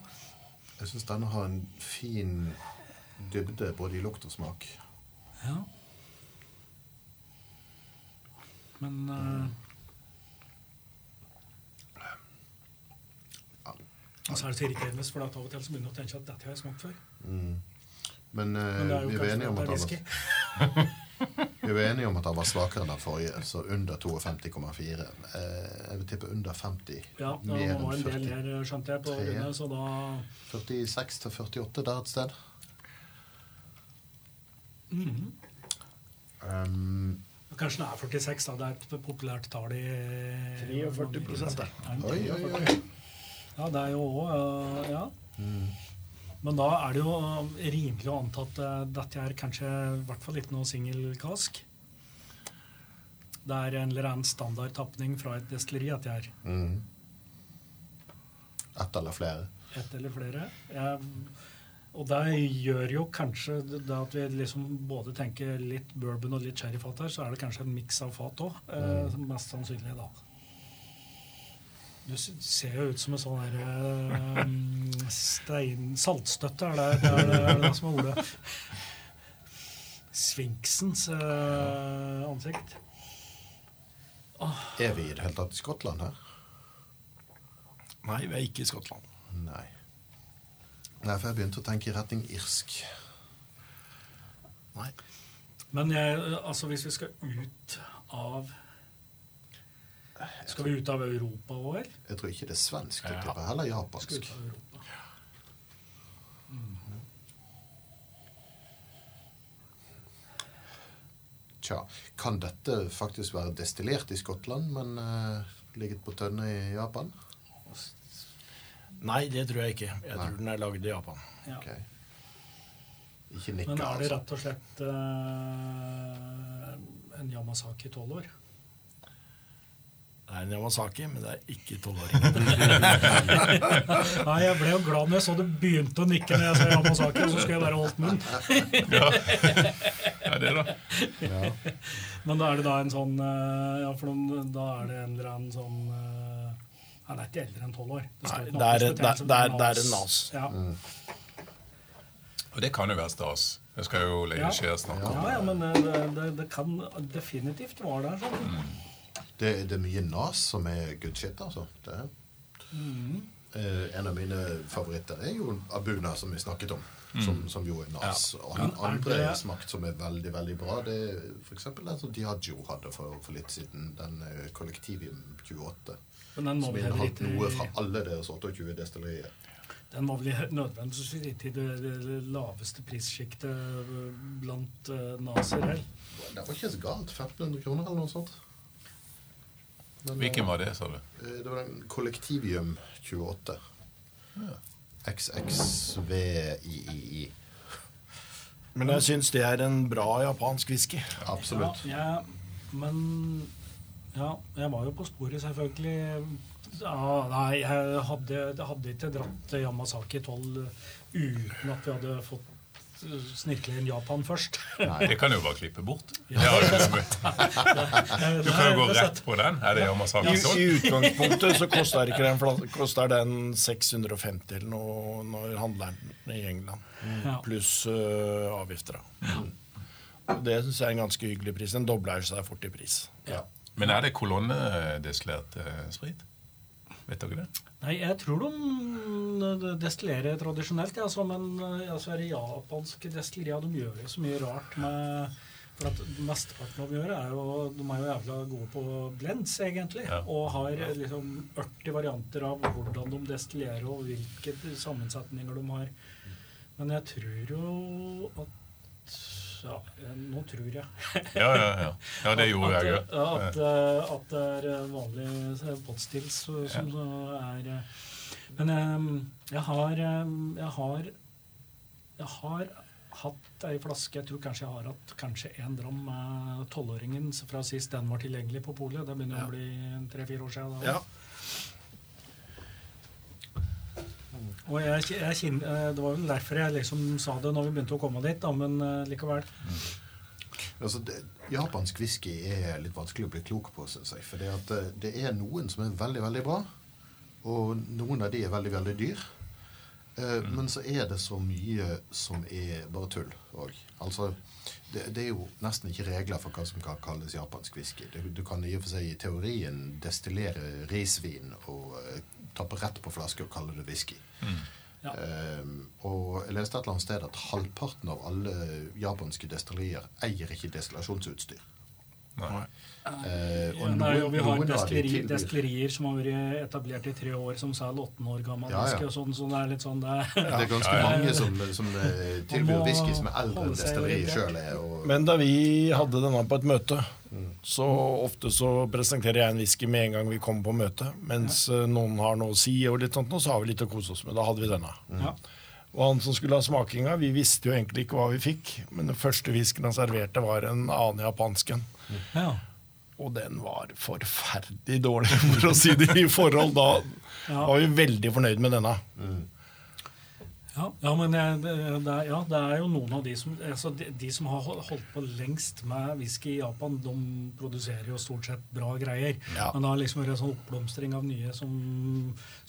Jeg synes denne har en fin dybde både i lukt og smak.
Ja. Men eh, Og så er det så irriterende, for av og til så begynner jeg å tenke at dette har jeg smakt før.
Mm. Men, uh,
Men er
vi var enige om
det
at
er
var, vi var enige om at han var svakere enn den forrige, så under 52,4. Eh, jeg vil tippe under 50.
Ja, det var en
40,
del
40.
her, skjønte jeg, på. Rune, så da
46 til 48 der et sted.
Mhm.
Um,
Kanskje det er 46, da. Det er et populært tall i
43 prosent, det.
Er
oi, oi, oi.
Ja, det er jo òg Ja.
Mm.
Men da er det jo rimelig å anta at øh, dette er kanskje i hvert fall ikke noe singelkask. Det er en eller annen standard tapning fra et destilleri at jeg er
Mm. Ett eller flere.
ett eller flere. Jeg, og det gjør jo kanskje det at vi liksom både tenker litt bourbon og litt sherryfat her, så er det kanskje en miks av fat òg. Eh, mest sannsynlig, da. Du ser jo ut som en sånn der eh, stein... Saltstøtte, er det det er det, er det som er ordet? Sfinksens uh, ansikt.
Er vi i det hele tatt i Skottland her?
Nei, vi er ikke i Skottland.
Nei. Nei, for jeg begynte å tenke i retning irsk.
Nei.
Men jeg, altså hvis vi skal ut av Skal vi ut av Europa òg, eller?
Jeg tror ikke det er svensk. Det
Ja.
heller
Skal
japansk.
ut av Europa.
Tja, kan dette faktisk være destillert i Skottland, men uh, ligget på tønne i Japan?
Nei, det tror jeg ikke. Jeg
Nei.
tror den er lagd i Japan.
Ja.
Okay. Ikke nikke,
Men er det
altså.
rett og slett uh, en Yamasaki 12 år?
Det er en Yamasaki, men det er ikke tolvåringen.
Nei, jeg ble jo glad når jeg så du begynte å nikke når jeg sa Yamasaki, og så skulle jeg bare holdt munn.
Ja, det da.
Men da er det da en sånn eh, Ja, for da er det en eller annen sånn Nei, Han er ikke eldre enn 12 år.
Nei, det er- det er- det er en nas.
Ja.
Og det kan jo være stas. Det skal jo
skje
Skjer snakke om.
ja, ja, men eh, det, det, det kan definitivt være der. Sånn.
Det, det er mye nas som er good shit, altså. Det.
Mm.
Eh, en av mine favoritter er jo Abuna, som vi snakket om. som, som jo er nas. Og
Men er
andre
det-
smakt som er veldig veldig bra, det er f.eks. den som Diagio hadde for, for litt siden. Den eh, Kollektivium 28.
Den
Som inneholdt noe fra alle deres 28 destillerier.
Den var vel nødvendigvis litt i det, det, det laveste prissjiktet blant uh, naser.
Det var ikke så galt. 1500 kroner eller noe sånt. Men, eh,
Hvilken var det, sa du?
eh, Det var den Kollektivium 28. XXVIII.
Men jeg syns det er en bra japansk whisky.
Absolutt.
Ja, ja, men Ja, jeg var jo på sporet, selvfølgelig. Ja, nei, jeg hadde, hadde ikke dratt Yamasaki 12 uten at vi hadde fått snirkle inn Japan først.
Det kan jo bare klippe bort.
Ja.
Du, du kan jo gå rett på den. Er det
I,
sånn?
I
12?
utgangspunktet så koster ikke den, koster den 650 eller noe når handleren i England. Pluss uh, avgifter. da. Det syns jeg er en ganske hyggelig pris. Den dobler seg fort i pris.
Ja.
Men er det kolonnedestillert uh, sprit? Vet dere det?
Nei, jeg tror de destillerer tradisjonelt, ja, som men eh, altså, japanske destillerier de gjør jo så mye rart med for at Mesteparten av de gjør, er jo de er jo jævla gode på blends, egentlig.
Ja.
Og har liksom 40 varianter av hvordan de destillerer, og hvilke sammensetninger de har. Men jeg tror jo at Ja, eh, nå tror jeg.
Ja, ja, ja. ja det gjorde
at,
jeg
at,
òg.
at, eh, at det er eh, vanlig potstills som så er eh, Men eh, jeg har eh, Jeg har Jeg har hatt ei flaske Jeg tror kanskje jeg har hatt kanskje én dram med tolvåringen fra sist den var tilgjengelig på polet. Det begynner å bli tre-fire år siden. Da.
Ja.
Og jeg, jeg, eh, Det var vel derfor jeg liksom sa det når vi begynte å komme dit, da, men likevel. likevel.
Altså, det, japansk whisky er litt vanskelig å bli klok på, syns jeg. For det, at eh, det er noen som er veldig, veldig bra, og noen av de er veldig, veldig dyr. Eh, Men så er det så mye som er bare tull òg. Altså, det, det er jo nesten ikke regler for hva som kan kalles japansk whisky. Du, du kan i og for seg i teorien destillere risvin og eh, tappe rett på flaske og kalle det whisky.
Ja.
Um, og jeg leste et eller annet sted at halvparten av alle japanske destillerier eier ikke destillasjonsutstyr.
Nei.
Eh, og noen-
ja, vi har destilleri, destillerier som har vært etablert i tre år, som selger 18 år gammel
Ja, ja.
Sånn, sånn, det er sånn det er.
Det er ganske
Ja, ja.
mange som, som eh, tilbyr whisky som er eldre enn destilleriet sjøl er. Og,
Men da vi hadde denne på et møte, så ofte så presenterer jeg en whisky med en gang vi kommer på møte. Mens eh, noen har noe å si, og litt sånt, og så har vi litt å kose oss med. Da hadde vi denne.
Ja.
Og han som skulle ha smakinga, vi visste jo egentlig ikke hva vi fikk. Men den første whiskyen han serverte, var en annen japansk en.
Ja.
Og den var forferdelig dårlig, for å si det i forhold. Da
Ja.
var vi veldig fornøyd med denne.
Ja, ja, men det, det, er, ja, det er jo noen av de som altså de, de som har holdt på lengst med whisky i Japan, de produserer jo stort sett bra greier.
Ja.
Men det har liksom vært en sånn oppblomstring av nye som,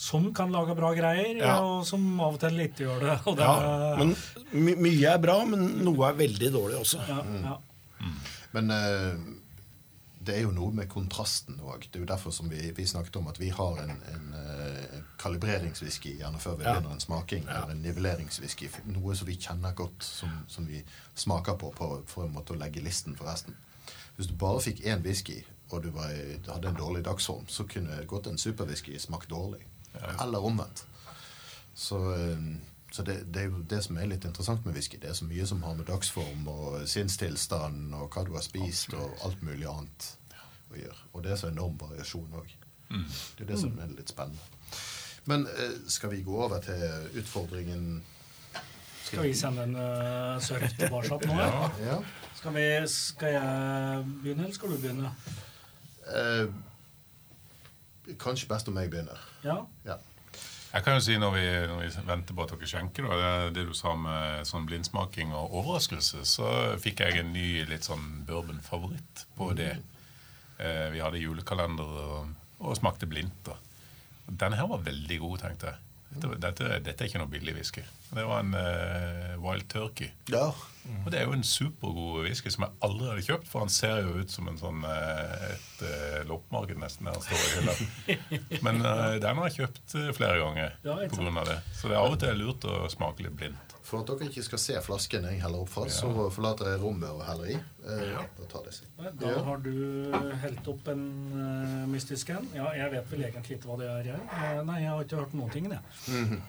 som kan lage bra greier,
Ja.
og som av og til ikke gjør det. Og det
Ja, men my mye er bra, men noe er veldig dårlig også.
ja, ja.
Men eh, det er jo noe med kontrasten òg. Det er jo derfor som vi, vi snakket om at vi har en, en uh, kalibreringswhisky gjerne før vi
Ja.
begynner en smaking, eller en nivelleringswhisky. Noe som vi kjenner godt, som, som vi smaker på, på for en måte å legge listen for resten. Hvis du bare fikk én whisky, og du var, hadde en dårlig dagsform, så kunne godt en superwhisky smakt dårlig. Eller omvendt. Så, eh, så det, det er jo det som er litt interessant med whisky. Det er så mye som har med dagsform og sinnstilstand og hva du har spist og alt mulig annet å gjøre. Og det er så enorm variasjon òg. Det er det som er litt spennende. Men eh, skal vi gå over til utfordringen
Skal vi sende en uh, surf tilbake nå?
Ja.
Ja.
Skal, vi, skal jeg begynne, eller skal du begynne?
Eh, kanskje best om jeg begynner.
Ja?
Ja.
Jeg kan jo si når vi, når vi venter på at dere skjenker, da, det, det du sa med sånn blindsmaking og overraskelse, så fikk jeg en ny litt sånn bourbon-favoritt på det. Eh, vi hadde julekalender og, og smakte blindt. da. Denne her var veldig god, tenkte jeg. Dette, dette, dette er ikke noe billig whisky. Det var en eh, Wild Turkey.
Ja.
Og det er jo en supergod whisky som jeg aldri hadde kjøpt, for han ser jo ut som en sånn, eh, et eh, loppemarked nesten der han står i hylla. Men eh, den har jeg kjøpt flere ganger
Ja, pga.
på grunn av det. Så det er av og til lurt å smake litt blindt.
For at dere ikke skal se flasken jeg heller opp fra, så forlater jeg rommet og heller i. Ja. Da tar det.
Da
Ja.
har du helt opp en uh, mystisk en. Ja, jeg vet vel egentlig ikke hva det er, jeg. Nei, jeg har ikke hørt noen ting, jeg.
Mhm.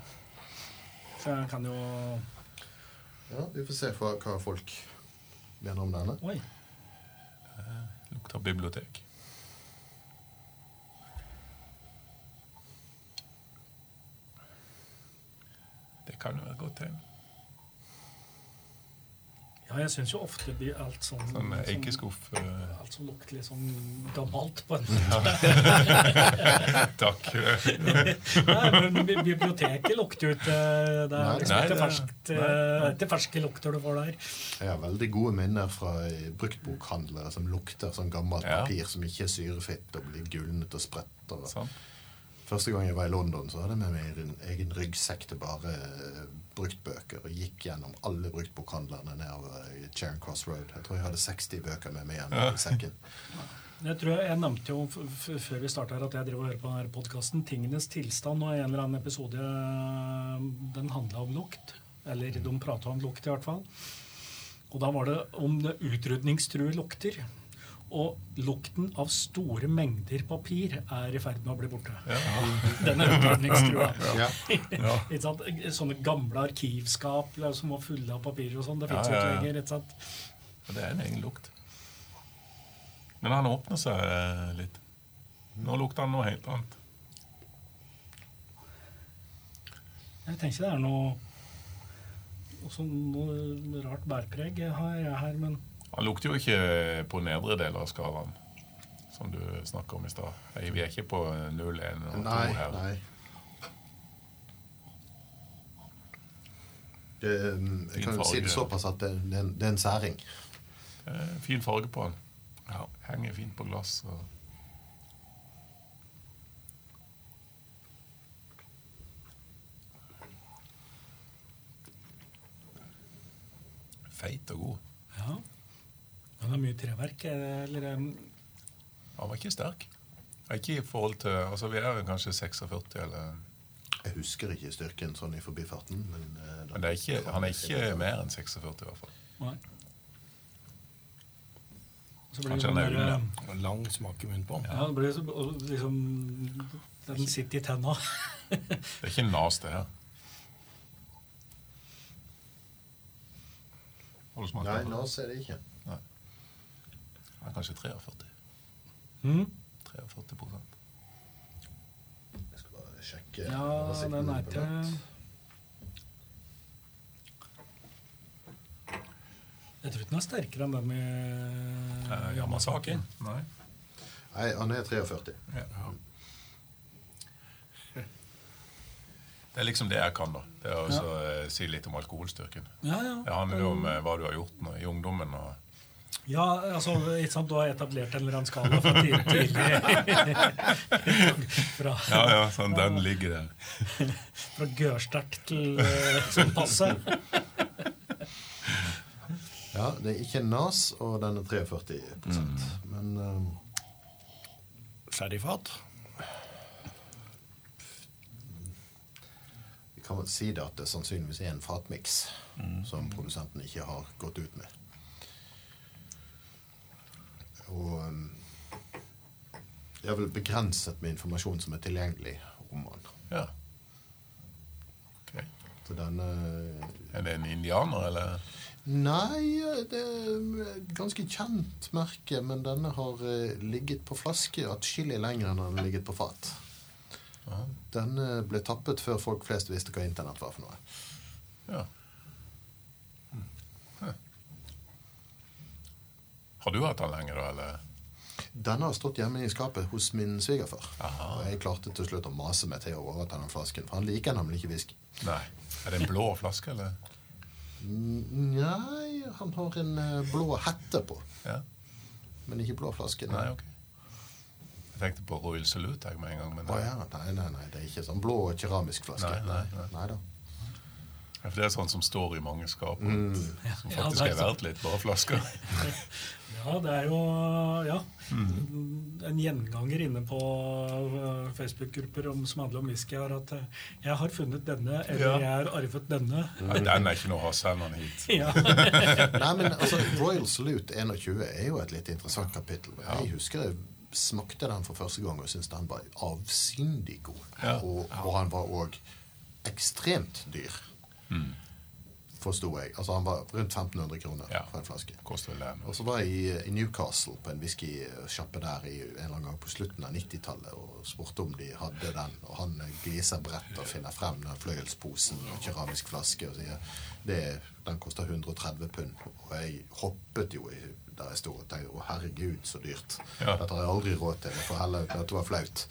Så jeg kan jo
Ja, Vi får se hva, hva folk mener om denne.
Oi.
Det Lukter bibliotek. Det kan jo være et godt tegn.
Ja, jeg syns jo ofte det blir alt sånn
Sånn eh,
sånn-
eikeskuff. eh,
Alt som lukter litt sånn gammelt på en måte.
Takk.
Nei, men biblioteket lukter jo ikke Det er liksom
Nei,
ikke ferskt, eh, det er ikke ferske lukter du får der.
Jeg har veldig gode minner fra bruktbokhandlere som lukter sånn gammelt
Ja.
papir som ikke er syrefritt og blir gulnet og spredt. Og
Sånn.
Første gang jeg var i London, så hadde jeg med meg en egen ryggsekk til bare eh, bruktbøker og gikk gjennom alle bruktbokhandlerne nedover i Charing Cross Road. Jeg tror jeg hadde 60 bøker med meg igjen i sekken.
Jeg tror jeg, nevnte jo f f før vi starta her at jeg driver og hører på denne podkasten 'Tingenes tilstand', og en eller annen episode den handla om lukt. Eller de prata om lukt, i hvert fall. Og da var det om utrydningstrue lukter. Og lukten av store mengder papir er i ferd med å bli borte. Den er utrydningstrua.
Ja.
ja. Sånne gamle arkivskap liksom, som var fulle av papirer og sånn. Det
Ja,
fins
ja,
ikke lenger. ikke sant?
Det er en egen lukt. Men han åpner seg eh, litt. Nå lukter han noe helt annet.
Jeg tenker ikke det er noe noe rart bærpreg jeg har her, men
Han lukter jo ikke på nedre del av skalaen, som du snakka om i stad. Vi er ikke på 0, 1 og 2 her.
nei. Det, um, jeg kan jo si det såpass at det, det, det er en særing.
Fin farge på den. Ja, henger fint på glass. Og Feit og god.
Ja. har det er mye treverk. Eller um,
Han var ikke sterk. Ikke i forhold til Altså, vi er jo kanskje 46, eller
Jeg husker ikke styrken sånn i forbifarten, men, eh,
Men det er ikke, han er ikke mer enn 46, i hvert fall.
Nei.
Kanskje han er
den
under.
Og Lang smak i munnen på ham.
Ja, det blir så, og liksom Den sitter i tenna.
Det er ikke nas, det her. Har du smakt
Nei,
den?
nas er det ikke.
Han er kanskje 43.
Mm.
43 prosent.
Jeg skal bare sjekke.
Ja, den er
til.
Jeg tror ikke den er sterkere enn den med
Eh, Yamasaki? Nei.
Nei, han er 43.
Ja. Det er liksom det jeg kan, da. Det er å ja. eh, si litt om alkoholstyrken.
Ja, ja.
Det handler jo om eh, hva du har gjort nå, i ungdommen. og
Ja, altså, ikke sant, Du har etablert en eller annen skala fra tidlig, tidlig fra,
Ja, ja, sånn, den ligger der.
fra gørsterkt til eh, sånn passe.
Ja, det er ikke nas, og den er 43% Men um,
Sherryfat.
vi kan vel si det at det sannsynligvis er en fatmiks som produsenten ikke har gått ut med. Og jeg det er vel begrenset med informasjon som er tilgjengelig om han.
Ja. Ok.
Så denne
Er det en indianer, eller?
Nei, det er et ganske kjent merke, men denne har eh, ligget på flaske atskillig lenger enn den har ligget på fat.
Aha.
Denne ble tappet før folk flest visste hva internett var for noe.
ja. Har du hatt den lenge, da, eller?
Denne har stått hjemme i skapet hos min svigerfar. Og jeg klarte til slutt å mase meg til å overta den flasken, for han liker nemlig ikke whisky.
Nei. Er det en blå flaske, eller?
Mm, Nei, han har en eh, blå hette på,
Ja.
men ikke blå flaske.
Nei, ok. Jeg tenkte på Royal Salute jeg med en gang. Men
Å ja, nei, nei, nei, det er ikke sånn blå keramisk flaske.
Nei, nei, nei.
da.
Ja, For det er sånn som står i mange skap,
Mm.
som faktisk
ja, er
er verdt litt, bare flasker.
Ja, det er jo ja, en gjenganger inne på uh, Facebook-grupper som handler om whisky, er at uh, jeg har funnet denne, eller
Ja.
jeg har arvet denne.
Nei, den er ikke noe å ha, send hit.
Nei, men altså, Royal Salute 21 er jo et litt interessant kapittel. Jeg husker det smakte den for første gang og syntes den var avsindig god.
Ja.
Og, og han var òg ekstremt dyr,
Mm.
forsto jeg. Altså Han var rundt 1500 kroner
Ja.
for en flaske. Og så var jeg i, i Newcastle på en whiskysjappe der i, en eller annen gang på slutten av 90-tallet og spurte om de hadde den. Og han eh, gliser bredt og finner frem den fløyelsposen og keramisk flaske og sier det, den koster 130 pund. Og jeg hoppet jo i, der jeg sto og tenkte å herregud, så dyrt.
Ja.
Dette har jeg aldri råd til. Får heller at det var flaut.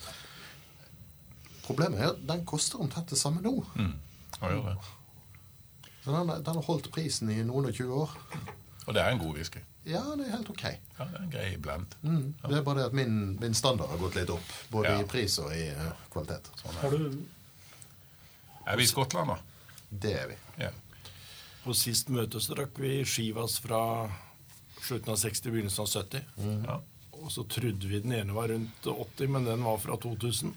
Problemet er at den koster omtrent det samme nå.
Mm. Ja, det.
Så den, den har holdt prisen i noen og 20 år.
Og det er en god whisky.
Ja, det er helt ok.
Ja, det er en grei blend.
Mm. Det er bare det at min, min standard har gått litt opp. Både
Ja.
i pris og i uh, kvalitet.
Sånn
Har
er. Har
du
er vi i Skottland, da?
Det er vi.
Ja.
På sist møte så drakk vi Skivas fra slutten av 60, begynnelsen av 70.
ja.
Og så trodde vi den ene var rundt 80, men den var fra 2000.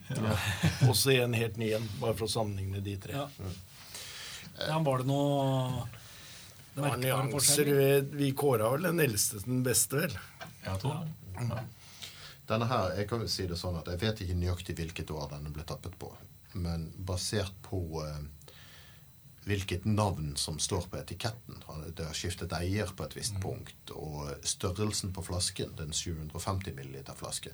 Og så en helt ny en, bare for å sammenligne de tre.
ja. Ja, Var det noe
Det var nyanser. Vi, kåra vel den eldste til den beste, vel.
Jeg tror det. Ja.
Denne her, jeg kan jo si det sånn at jeg vet ikke nøyaktig hvilket år denne ble tappet på. Men basert på eh, hvilket navn som står på etiketten Det har skiftet eier på et visst punkt. Og størrelsen på flasken, den 750 milliliter flaske,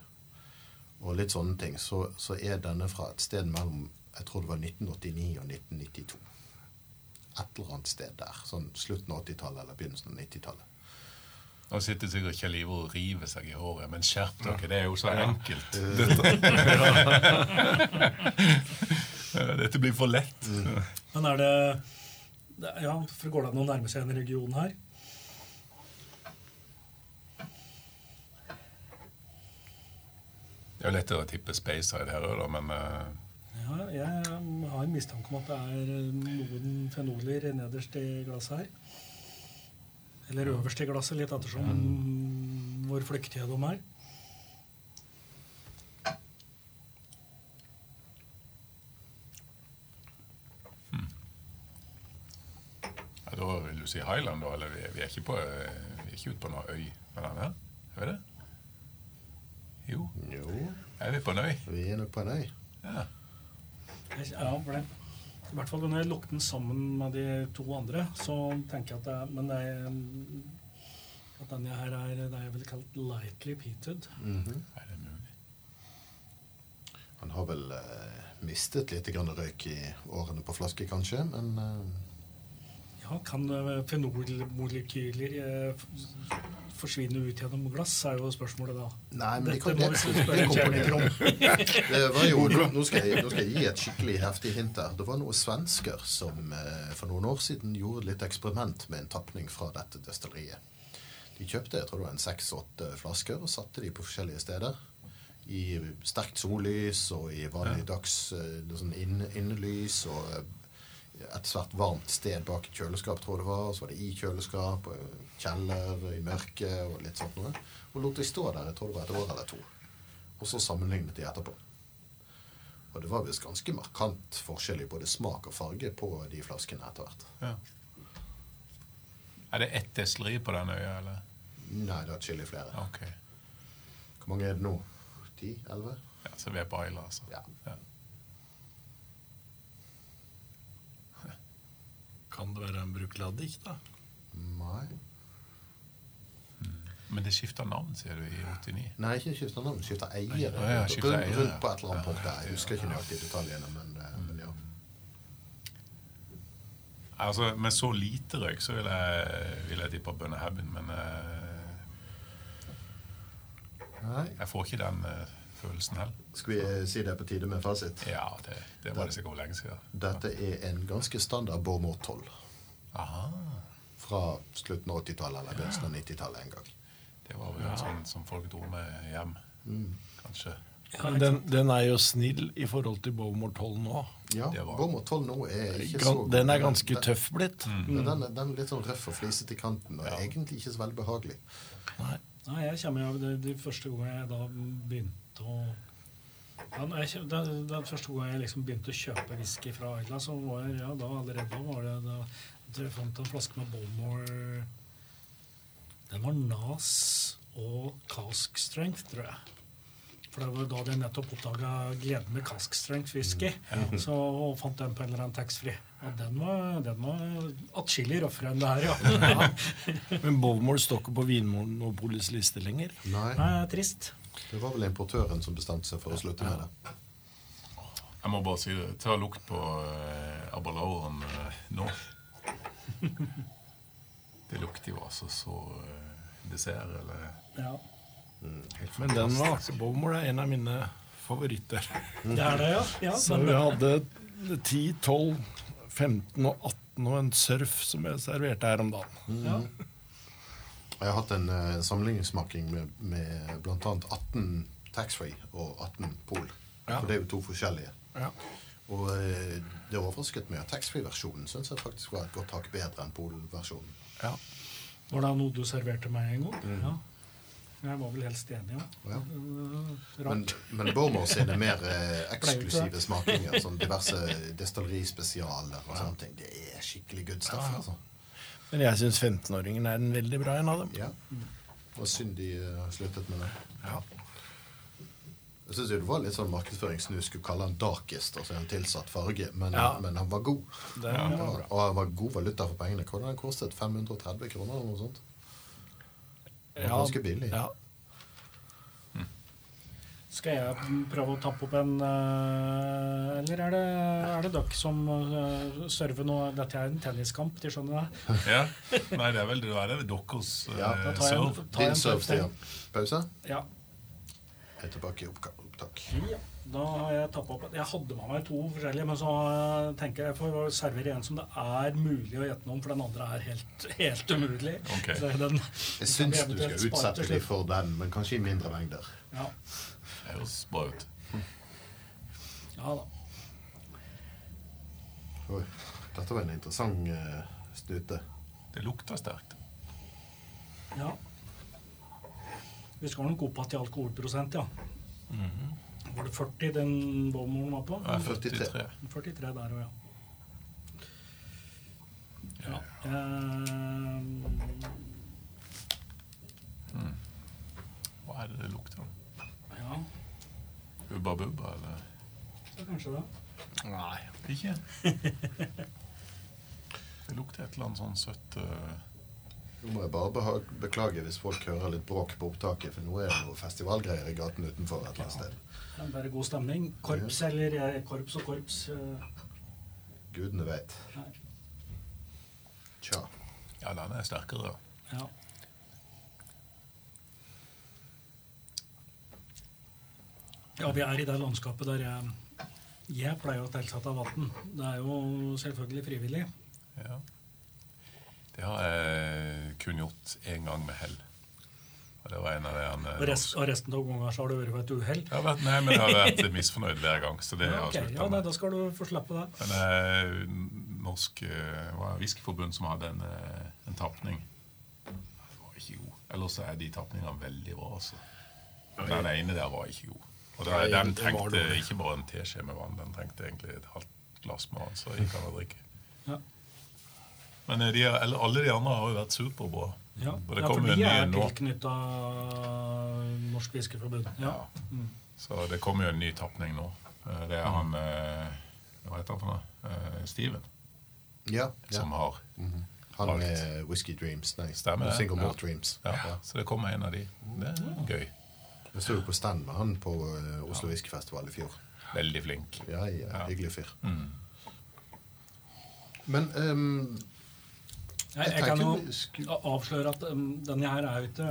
og litt sånne ting, så, så er denne fra et sted mellom jeg tror det var 1989 og 1992. Et eller annet sted der. Sånn slutten av 80-tallet eller begynnelsen av 90-tallet.
Nå sitter sikkert Kjell Ivar og river seg i håret, men skjerp dere, det er jo så enkelt. Dette, Dette blir for lett.
Men er det, det Ja, for går det an å nærme seg en region her?
Det er jo lettere å tippe Speyside her òg, da, men eh,
Ja, jeg har en mistanke om at det er noen fenoler nederst i glasset her. Eller øverst i glasset, litt ettersom hvor flyktige de er.
ja, da vil du si Highland, da? Eller vi, vi er ikke på eh, Vi er ikke ute på noen øy med den her? Er vi det? Jo,
Jo,
er vi på en øy?
vi er nok på en øy.
Ja.
Jeg- Ja, for det. I hvert fall når jeg lukter den sammen med de to andre, så tenker jeg at det er Men det er at denne her er det jeg vel kalt lightly peated.
Mhm.
Er det mulig?
Han har vel eh, mistet litt grann røyk i årene på flaske, kanskje, men eh,
Ja, kan eh, fenolmolekyler eh, f- forsvinne ut gjennom glass, er jo spørsmålet da.
Nei, men det
Dette
det- det det var jo, nå, skal jeg, nå skal jeg gi et skikkelig heftig hint her. Det var noen svensker som eh, for noen år siden gjorde litt eksperiment med en tapning fra dette destilleriet. De kjøpte jeg tror det var en seks-åtte flasker og satte de på forskjellige steder. I sterkt sollys og i vanlig dags sånn innelys inn, og eh, et svært varmt sted bak et kjøleskap, tror jeg det var. Og så var det i kjøleskap, og kjeller, i mørket og litt sånt noe. Og lot de stå der, jeg tror det var et år eller to. Og så sammenlignet de etterpå. Og det var visst ganske markant forskjell i både smak og farge på de flaskene etter hvert.
Ja. Er det ett destilleri på den øya, eller?
Nei, det er atskillig flere.
Ok.
Hvor mange er det nå? Ti? Elleve?
Ja, så vi er på Aila, altså.
Ja.
Ja.
Kan det være en Brukladdik, da?
Nei.
Men det skifta navn, sier du, i 89?
Nei, ikke skifta navn, skifta eier.
Nei, ja, skifter
rundt,
eier,
rundt på et eller annet punkt der. Jeg husker ikke nøyaktig detaljene, men, eh, men ja.
Altså, Med så lite røyk så vil jeg, vil jeg tippe bønnehaugen, men eh,
Nei.
jeg får ikke den eh, følelsen heller.
Skal vi si det er på tide med fasit?
Ja, det, det var det sikkert lenge siden.
Dette er en ganske standard Bormod 12
Aha.
fra slutten av 80-tallet eller begynnelsen av 90-tallet en gang.
Det var vel en sånn som folk dro med hjem, kanskje.
Ja,
Men den, den er jo snill i forhold til Bowmore 12 nå.
Ja,
Bowmore var-
12 nå er ikke så god.
Den er ganske
Den-
tøff blitt.
Mm. den, er- den er litt sånn røff og flisete i kanten, og er egentlig ikke så veldig behagelig.
Nei.
Nei, jeg kommer jo det, det første gangene jeg da begynte å ja, jeg, den, den første gangen jeg liksom begynte å kjøpe whisky fra Isla, så var jeg, ja, da allerede da var det da, Jeg fant en flaske med Bowmore Den var Nas og Cask Strength, tror jeg. For det var da jeg nettopp oppdaga gleden med Cask Strength whisky. Så og fant den på en eller annen taxfree. Og den var, den var atskillig røffere enn det her, ja.
Men Bowmore står ikke på Vinmonopolets liste lenger.
Nei,
Nei, trist.
Det var vel importøren som bestemte seg for å slutte med det.
Jeg må bare si det. Ta lukt på eh, Abalauren eh, nå. Det lukter jo altså så eh, dessert, eller
Ja.
Men den var Bowmore er en av mine favoritter.
Det er det, ja. ja
Så vi hadde 10, 12, 15 og 18 og en surf som jeg serverte her om dagen.
ja.
Jeg har hatt en uh, sammenligningsmaking med, med bl.a. 18 taxfree og 18 Pol.
Ja.
For det er jo to forskjellige.
Ja.
Og uh, det overrasket meg at taxfree-versjonen syns jeg faktisk var et godt tak bedre enn Pol-versjonen.
Ja.
Var det noe du serverte meg en gang? Ja. Jeg var vel helst enig, ja.
Ja.
Uh,
Men, men Bormor sine mer eh, eksklusive smakinger, som diverse destillerispesialer og sånne ting, det er skikkelig good stuff. altså.
Men jeg syns 15-åringen er en veldig bra en av dem.
Ja. Og synd de eh, har sluttet med det.
Ja.
Jeg syns det var litt sånn markedsføringssnu skulle kalle han darkest, altså en tilsatt farge, men,
Ja.
men han var god.
Det,
Ja,
var
og han var god valuta for pengene. Hadde den kostet? 530 kroner eller noe sånt? Det var
Ja,
ganske billig.
Ja.
Skal jeg prøve å tappe opp en uh, Eller er det, er det dere som uh, server nå? Dette er en tenniskamp, de skjønner det?
Ja. Nei, det er vel dere er det deres uh,
Ja,
Da tar jeg en,
serve.
tar
Din
servetid.
serve, Pause?
Ja.
Jeg er tilbake i opptak.
ja. Da har jeg tappet opp Jeg hadde med meg to forskjellige, men så tenker jeg jeg får servere en som det er mulig å gjette noe om, for den andre er helt, helt umulig.
Ok.
Så den,
Jeg syns du skal utsette
til
dem for den, men kanskje i mindre mengder.
Ja.
Det høres bra ut.
ja da.
Oi, dette var en interessant eh, stute.
Det lukter sterkt.
Ja. Vi skal nok opp igjen til alkoholprosent, ja. Var det 40 den Bowmoren var på?
Ja,
43.
43.
43 der òg, ja. ja. Eh,
Hva er det det lukter?
Ja,
Hubba bubba, eller?
så kanskje det.
Nei.
Ikke? Det lukter et eller annet sånn søtt uh,
Nå må jeg bare beklage hvis folk hører litt bråk på opptaket, for nå er det noe festivalgreier i gaten utenfor et eller annet sted.
Det er bare god stemning. Korps eller eh, korps og korps. eh,
Gudene vet.
nei.
Tja.
Ja, den er sterkere.
Ja. Ja, vi er i det landskapet der jeg, jeg pleier å tilsette vann. Det er jo selvfølgelig frivillig.
Ja. Det har jeg kun gjort én gang med hell. Og det var en av de ene
Og, rest, og resten av ganger så har det vært ved et uhell.
Nei, men jeg har vært misfornøyd hver gang, så det
Ja,
har
ok.
jeg
ja, nei, da skal du få slippe det.
Men er norsk eh, var whiskyforbund som hadde en, eh, en tapning. Den var ikke god. Ellers er de tapningene veldig bra. Altså. Den ene der var ikke god. Og da, den trengte ikke bare en teskje med vann, den trengte egentlig et halvt glass med vann. Så gikk han å drikke.
Ja.
Men eh, de, eller alle de andre har jo vært superbra.
Ja,
Og det
ja for de
en ny
er tilknytta Norsk Whiskyforbund. Ja.
Ja. Så det kommer jo en ny tapning nå. Eh, Det er han eh, Hva heter han for noe? Eh, Steven,
Ja.
som har
Han
Alt.
med Whisky Dreams. Nei,
Stemmer.
Single
Ja.
Malt Dreams.
ja, Så det kommer en av de. Det er gøy.
Jeg sto jo på stand med han på eh, Oslo Whiskyfestival i fjor.
Veldig flink.
Ja, ja,
Ja.
Hyggelig fyr.
Mm.
Men um,
Jeg,
Jeg
jeg kan jo avsløre at um, denne her er jo ikke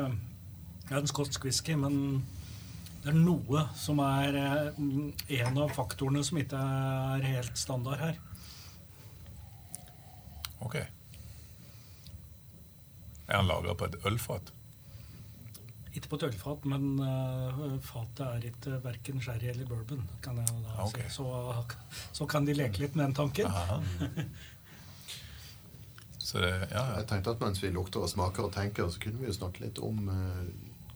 Det er en skotsk whisky, men det er noe som er eh, mm, en av faktorene som ikke er helt standard her.
Ok. Er han laga på et ølfat?
Ikke på tørrfat, men uh, fatet er ikke verken sherry eller bourbon. kan jeg da
okay.
si. Så, så kan de leke litt med den tanken.
Så det, ja, ja.
Jeg tenkte at mens vi lukter og smaker og tenker, så kunne vi jo snakke litt om uh,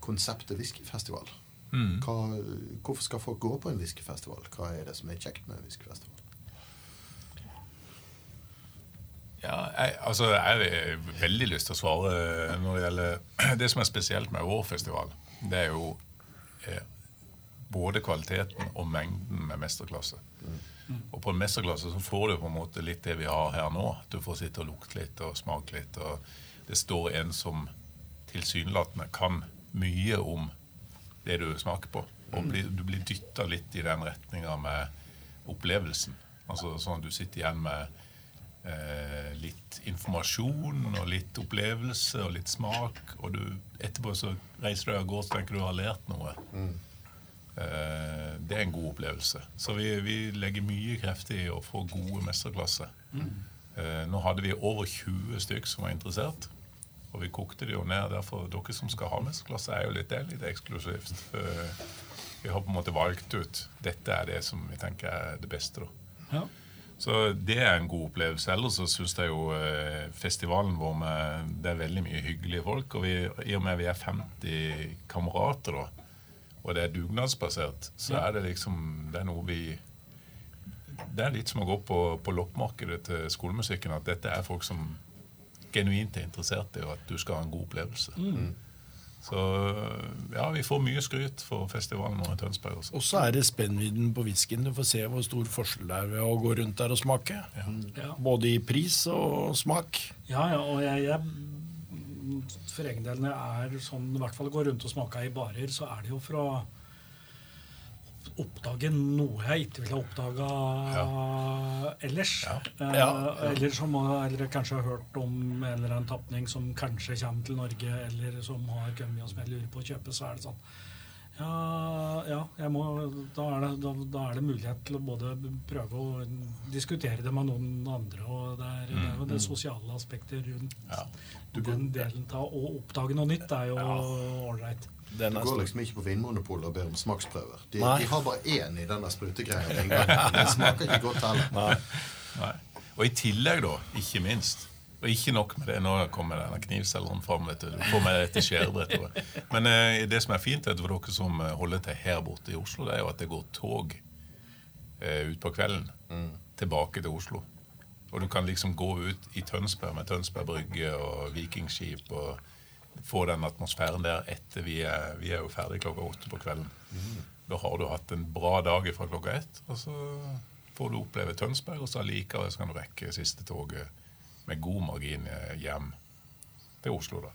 konseptet whiskyfestival.
Mm.
Hva, hvorfor skal folk gå på en whiskyfestival? Hva er det som er kjekt med en whiskyfestival?
Ja, jeg, altså, jeg har veldig lyst til å svare når det gjelder Det som er spesielt med vår festival, det er jo eh, både kvaliteten og mengden med mesterklasse. Og på en mesterklasse så får du på en måte litt det vi har her nå. Du får sitte og lukte litt og smake litt. Og det står en som tilsynelatende kan mye om det du smaker på. Og blir, du blir dytta litt i den retninga med opplevelsen. Altså sånn at du sitter igjen med eh, litt informasjon og litt opplevelse og litt smak. Og du, etterpå så reiser du av gårde og tenker du har lært noe. Eh, det er en god opplevelse. Så vi, vi legger mye krefter i å få gode mesterklasser. Eh, nå hadde vi over 20 stykk som var interessert. Og vi kokte det jo ned derfor dere som skal ha mesterklasse, er jo litt, det er litt eksklusivt. Eh, vi har på en måte valgt ut dette er det som vi tenker er det beste. da.
Ja.
Så det er en god opplevelse. Ellers så syns jeg jo eh, festivalen vår med, det er veldig mye hyggelige folk. Og vi, i og med vi er 50 kamerater, da, og det er dugnadsbasert, så
Ja.
er det liksom Det er noe vi Det er litt som å gå på, på loppemarkedet til skolemusikken. At dette er folk som genuint er interessert i at du skal ha en god opplevelse. Så ja, vi får mye skryt for festivalen vår i Tønsberg også.
Og så er det spennvidden på whiskyen. Du får se hvor stor forskjell det er ved å gå rundt der og smake.
Ja.
Både i pris og smak.
Ja, ja, og jeg, jeg For egen del, når jeg er sånn, i hvert fall går rundt og smaker i barer, så er det jo for å oppdage noe jeg ikke ville ha oppdaga ellers.
Ja.
Eh,
Ja.
Eller som eller kanskje har hørt om en eller annen tapning som kanskje kommer til Norge, eller som har kommet og som jeg lurer på å kjøpe, så er det sånn ja, ja må, da, er det, da, da er det mulighet til å både prøve å diskutere det med noen andre. og Det er, det, er jo det sosiale aspektet rundt
Ja.
den delen av å oppdage noe nytt er jo ålreit.
Du går liksom ikke på Vinmonopolet og ber om smaksprøver. De, de har bare én i denne sprutegreia. den smaker ikke godt heller.
Nei. Og i tillegg, da, ikke minst Og ikke nok med det, nå kommer denne knivselgeren fram. vet Du Du får meg til skjærebrettet. Men eh, det som er fint vet for dere som eh, holder til her borte i Oslo, det er jo at det går tog eh, ut på kvelden tilbake til Oslo. Og du kan liksom gå ut i Tønsberg med Tønsberg brygge og vikingskip og få den atmosfæren der etter vi er, vi er jo ferdig klokka åtte på kvelden. Da har du hatt en bra dag fra klokka ett, og så får du oppleve Tønsberg, og så allikevel så kan du rekke siste toget med god margin hjem til Oslo. da.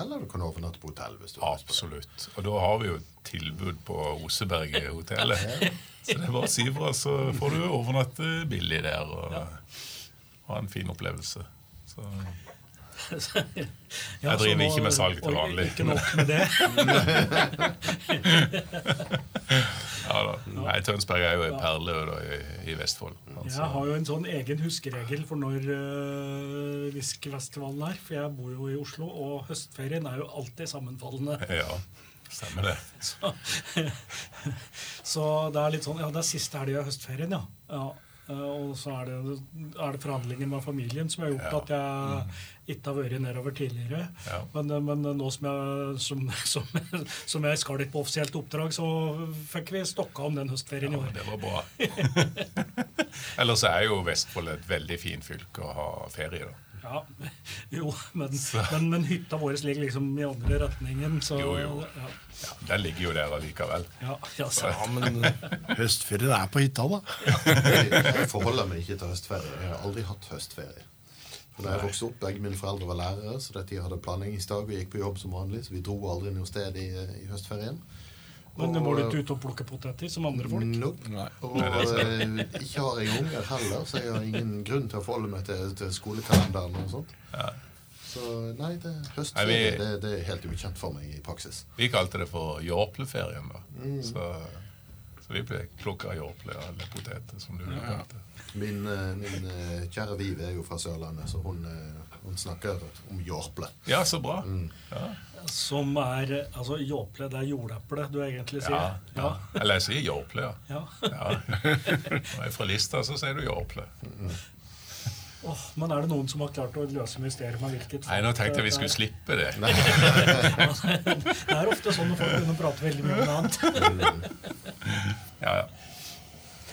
Eller du kan overnatte på hotell. hvis du.
Absolutt. Og da har vi jo tilbud på Oseberghotellet. Så det er bare å si fra, så får du overnatte billig der og ha en fin opplevelse. Så
Ja,
Jeg driver ikke med salg til vanlig.
Ikke nok med det.
ja da. Nei, Tønsberg er jo en perle da, i, i Vestfold. Altså,
Jeg har jo en sånn egen huskeregel for når uh, whiskyfestivalen er. For jeg bor jo i Oslo, og høstferien er jo alltid sammenfallende.
Ja, stemmer det.
Så, så det er litt sånn Ja, det er siste helg av høstferien, ja. ja. Eh, Og så er det, er det forhandlinger med familien som har gjort
Ja.
at jeg ikke har vært nedover tidligere.
Ja.
Men, eh, men nå som jeg, som, som, som jeg skal litt på offisielt oppdrag, så fikk vi stokka om den høstferien i
Ja,
år.
det var bra. Ellers er jo Vestfold et veldig fint fylke å ha ferie i.
Ja, jo, men, men, men hytta vår ligger liksom i andre retningen, så
Jo, jo.
Ja,
Ja, Den ligger jo der allikevel.
ja, ja, så,
Ja, men høstferien er på hytta, da.
Jeg, forholder meg ikke til høstferie. Jeg har aldri hatt høstferie. For da jeg vokste opp, Begge mine foreldre var lærere, så de hadde planleggingsdag og gikk på jobb som vanlig. Så vi dro aldri noe sted i, i høstferien.
Men
Og-
må du ikke ut og plukke poteter som andre folk?
Nope. Og uh, ikke har jeg unger heller, så jeg har ingen grunn til å forholde meg til, til skolekalenderen. og sånt.
Ja.
Så nei, det,
Nei, vi-
det, det er helt ukjent for meg i praksis.
Vi kalte det for Jåpleferien, da.
Mm.
Så Så vi plukka jordple eller poteter, som du kalte det.
Min, eh, min eh, kjære Viv er jo fra Sørlandet, så hun, hun snakker om jåple.
Ja, så bra.
Mm.
Ja.
Som er Altså, jåple, det er jordeple du egentlig sier?
Ja, ja. Eller jeg sier jåple, ja.
ja.
ja. Når jeg er fra Lista, så sier du jordple.
Åh, men er det noen som har klart å løse mysteriet med hvilket
Nei, nå tenkte jeg vi skulle slippe det.
Det er ofte sånn når folk begynner å prate veldig mye om noe annet.
Ja, ja.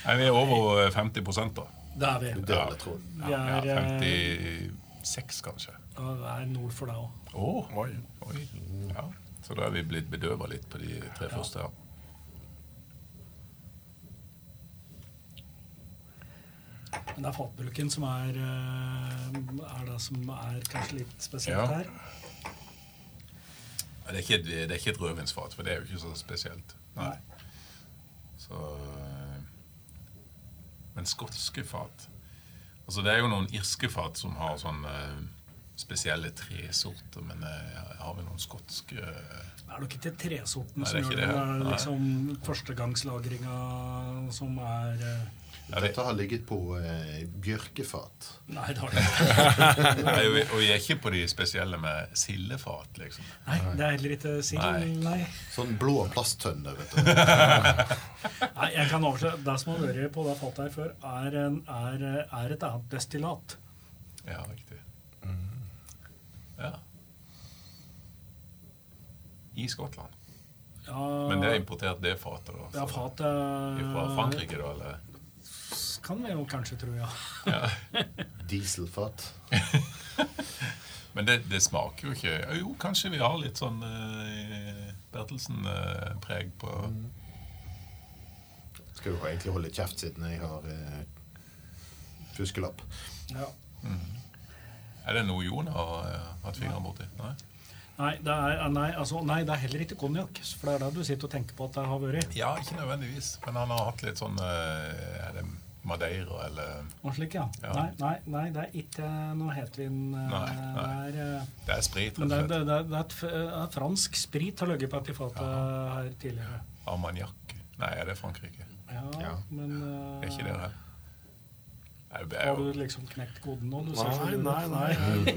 Nei, vi er over eh, 50 da.
Det er vi.
Det tro.
Vi er,
ja,
eh,
56, kanskje.
ja, det er nord for deg òg.
Å, oi. Oi. Ja. Så da er vi blitt bedøva litt på de tre første her.
Men det er fatbulken som er, eh, er det som er kanskje litt spesielt
Ja.
her.
Det er ikke, et- det er ikke et rødvinsfat, for det er jo ikke så spesielt. Nei. Så, eh, men skotske fat Altså Det er jo noen irske fat som har sånn eh, spesielle tresorter, men jeg har vi noen skotske
Det er nok ikke tresorten
Nei,
som
det
gjør det.
det,
er liksom førstegangslagringa som er eh,
Dette har ligget på eh, bjørkefat.
Nei, det har det ikke.
Nei, og vi- og vi er ikke på de spesielle med sildefat, liksom.
Nei, det er heller ikke sild.
Nei.
Nei.
Sånn blå plasttønne, vet du.
Nei, jeg kan overse. Det som har vært på det fatet her før, er, en, er, er et annet destillat.
Ja, riktig. Ja. I Skottland.
Ja,
Men det er importert det fatet, da?
ja, fatet
Fra Frankrike, da? eller?
Kan vi jo kanskje tro, ja.
Ja.
Dieselfat.
Men det, det smaker jo ikke Jo, kanskje vi har litt sånn uh, Bertelsen-preg på
Skal jo egentlig holde kjeft siden jeg har uh, fuskelapp.
ja.
Er det noe Jon har eh, hatt fingeren borti? Nei?
Nei, det er, nei, altså, nei, det er heller ikke konjakk. For det er det du sitter og tenker på at det har vært.
Ja, ikke nødvendigvis. Men han har hatt litt sånn eh, Er det Madeira eller
Og slik, ja.
Ja.
Nei, nei, nei, det er ikke noe hetvin. eh,
Nei, nei.
Det er, eh,
Det er sprit,
men det,
rett og
det,
slett.
det, det er et, eh, fransk sprit har ligget på et i fatet her tidligere.
Armagnac. Nei, er det Frankrike?
Ja,
Ja.
men eh,
Er ikke det her? Nei,
Har du liksom knekt koden nå? Du
Nei, nei, nei.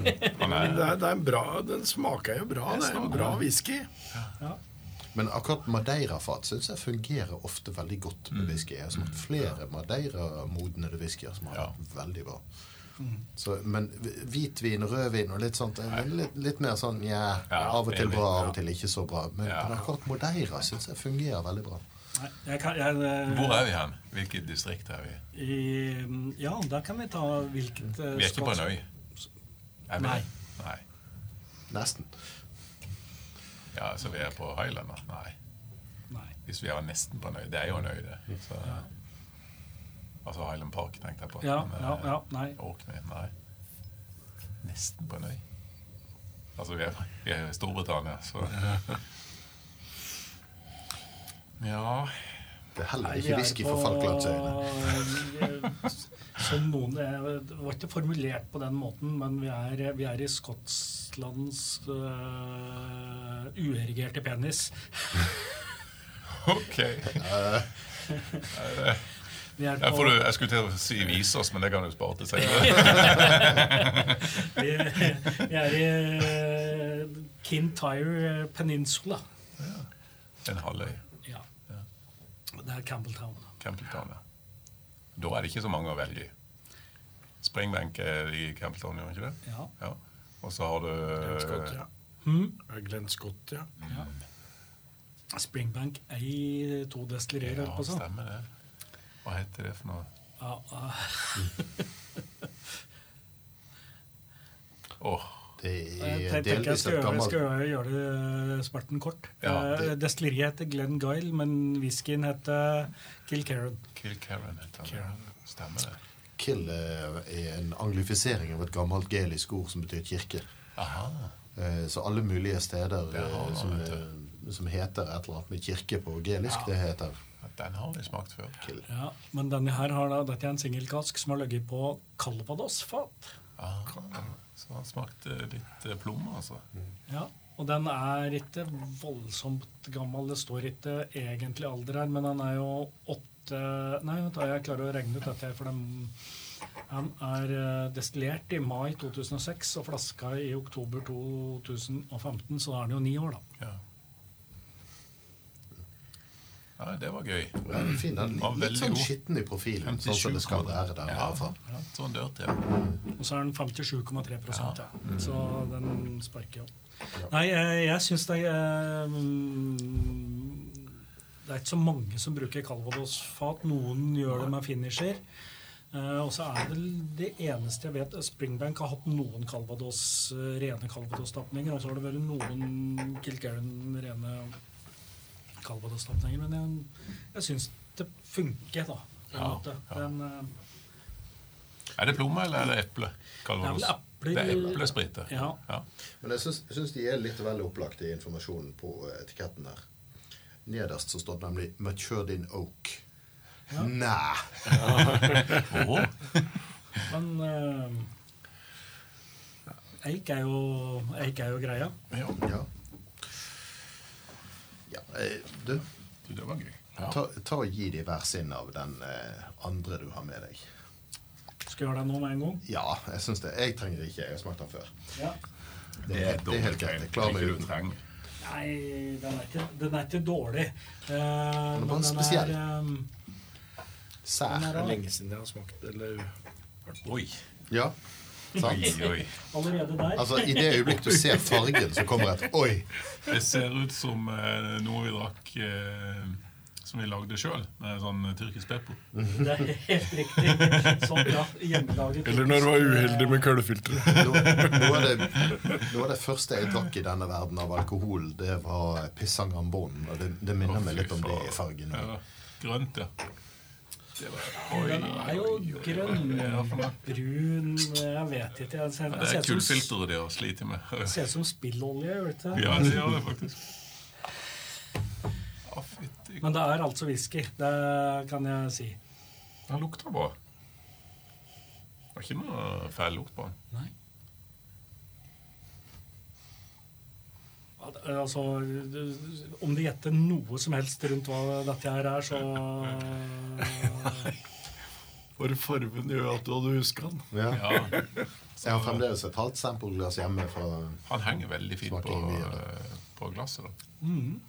Men det
er,
det er en bra, Den smaker jo bra. Det er en bra whisky.
Ja.
Men akkurat madeirafat syns jeg fungerer ofte veldig godt med whisky. Jeg har smakt flere madeira-modnede whiskyer som har vært veldig bra. Så, men hvitvin, rødvin og litt sånt er litt, litt mer sånn ja,
Ja,
av og til bra, av og til ikke så bra. Men men akkurat Madeira syns jeg fungerer veldig bra.
Nei, jeg kan, jeg, eh,
Hvor er vi hen? Hvilket distrikt er vi?
I, ja, da kan vi ta hvilket uh,
Vi er ikke på en øy? Er vi
Nei.
Nei.
Nesten.
Ja, Så vi er på Highlander? Nei.
Nei.
Hvis vi er nesten på en øy. Det er jo en øy, det. Så, Altså Highland Park, tenkte jeg på.
Ja,
Men,
ja,
eh,
ja, nei.
Orkney, nei. Nesten på en øy. Altså, vi er, vi er i Storbritannia, så Ja
Det er heller ikke
er
whisky
for
fra Falklandsøyene.
Som noen Det var ikke formulert på den måten, men vi er, vi er i Skottlands uh, uerigerte penis.
OK.
Vi er,
Jeg, får du, jeg skulle til å si vise oss, men det kan du spare til senere.
vi, vi er i Kintyre Peninsula.
En halvøy.
Det er Campbelltown.
Campbelltown. ja. Da er det ikke så mange å velge i. Springbank er i Campbelltown, gjør ikke det?
Ja.
Ja. Og så har du
Glenn Scott, ja.
Hmm?
Ja, Glenn Scott, ja.
ja. Springbank er i to destillerier.
Ja,
på
stemmer det. Hva heter det for noe?
Ja, uh, Jeg
er
tenker jeg skal, gjøre, skal gjøre- det smerten kort.
Ja,
Eh,
det-
Destilleriet heter Glenn Guile, men whiskyen heter Kilkerran.
Kilkerran heter.
Karen.
Stemmer det.
Kill eh, er en anglifisering av et gammelt gelisk ord som betyr kirke.
Aha.
Eh, Så alle mulige steder
har
eh, som, eh, som heter et eller annet med kirke på gelisk, det heter
Den har vi smakt før.
kill.
Ja, men denne her har da, dette er en singelkask som har ligget på Calvados-fat.
Så han smakte litt plom, altså.
Ja, Og den er ikke voldsomt gammel. Det står ikke egentlig alder her, men den er jo åtte Nei, vent da, jeg klarer å regne ut dette for den, han er eh, destillert i mai 2006 og flaska i oktober 2015, så da er den jo ni år, da.
Ja. Ja, det var gøy.
Ja, den fin. Den
Var
er litt sånn skitten i profilen, sånn som det skal være der.
Ja,
Ja,
sånn dør til.
Og så er den 57,3 ja.
Ja.
Så den sparker jo. Nei, jeg, jeg syns det er mm, Det er ikke så mange som bruker Calvados-fat. Noen gjør det med finisher. Uh, og så er det det eneste jeg vet Springbank har hatt noen Calvados, eh, rene Calvados-tapninger. Og så har det vært noen Kilkerran rene Calvados-tapninger. Men jeg, jeg syns det funker, da. På
Ja,
måte.
ja.
Den, eh,
Er det plomme eller er det eple? Calvados?
Det er vel epler.
Det eplesprit. det.
Ja.
Ja.
Men jeg syns, de er litt vel opplagt i informasjonen på etiketten her. Nederst så står det nemlig 'Matured in Oak'.
Ja.
Nei!
Åh,
Men uh, eik, er jo, eik er jo greia.
ja.
Ja. ja eh, du,
Du, det var gøy.
ta, ta og gi de hver sin av den eh, andre du har med deg.
Skal jeg gjøre det nå med en gang?
Ja, jeg syns det. Jeg trenger ikke. Jeg har smakt den før.
Ja.
Det, er, det er helt greit. Jeg klarer meg uten.
Nei, den er ikke, den er ikke dårlig. Eh,
er bare spesiell.
eh,
Sær.
Den er
Det er lenge siden jeg har smakt eller
Oi,
Ja.
Allerede der.
Altså, I det øyeblikk du ser fargen, så kommer et 'oi'.
Det ser ut som eh, noe vi drakk eh, som vi lagde sjøl. Sånn tyrkisk pepper.
Det er helt riktig. Sånn, ja, hjemmelaget.
Eller når du var uheldig med kullfilteret.
Noe, noe, av det, noe av det første jeg drakk i denne verden av alkohol, det var Pissangambon. Og det, det minner meg litt om det i fargen.
Ja, grønt, ja.
Den er jo grønn, brun Jeg vet ikke. Jeg ser,
Det er kullfilteret de har slitt med.
ser ut som spillolje. Vet du.
Ja, det gjør det faktisk.
Men det er altså whisky. Det kan jeg si.
Den lukter bra. Det er ikke noe feil lukt på den.
Nei. Altså, om de gjetter noe som helst rundt hva dette her er, så
For formen gjør at du hadde huska den.
Ja.
Ja,
Jeg har fremdeles et halvt sampleglass hjemme fra
Han henger veldig fint på, eh, på glasset. da.
Mhm.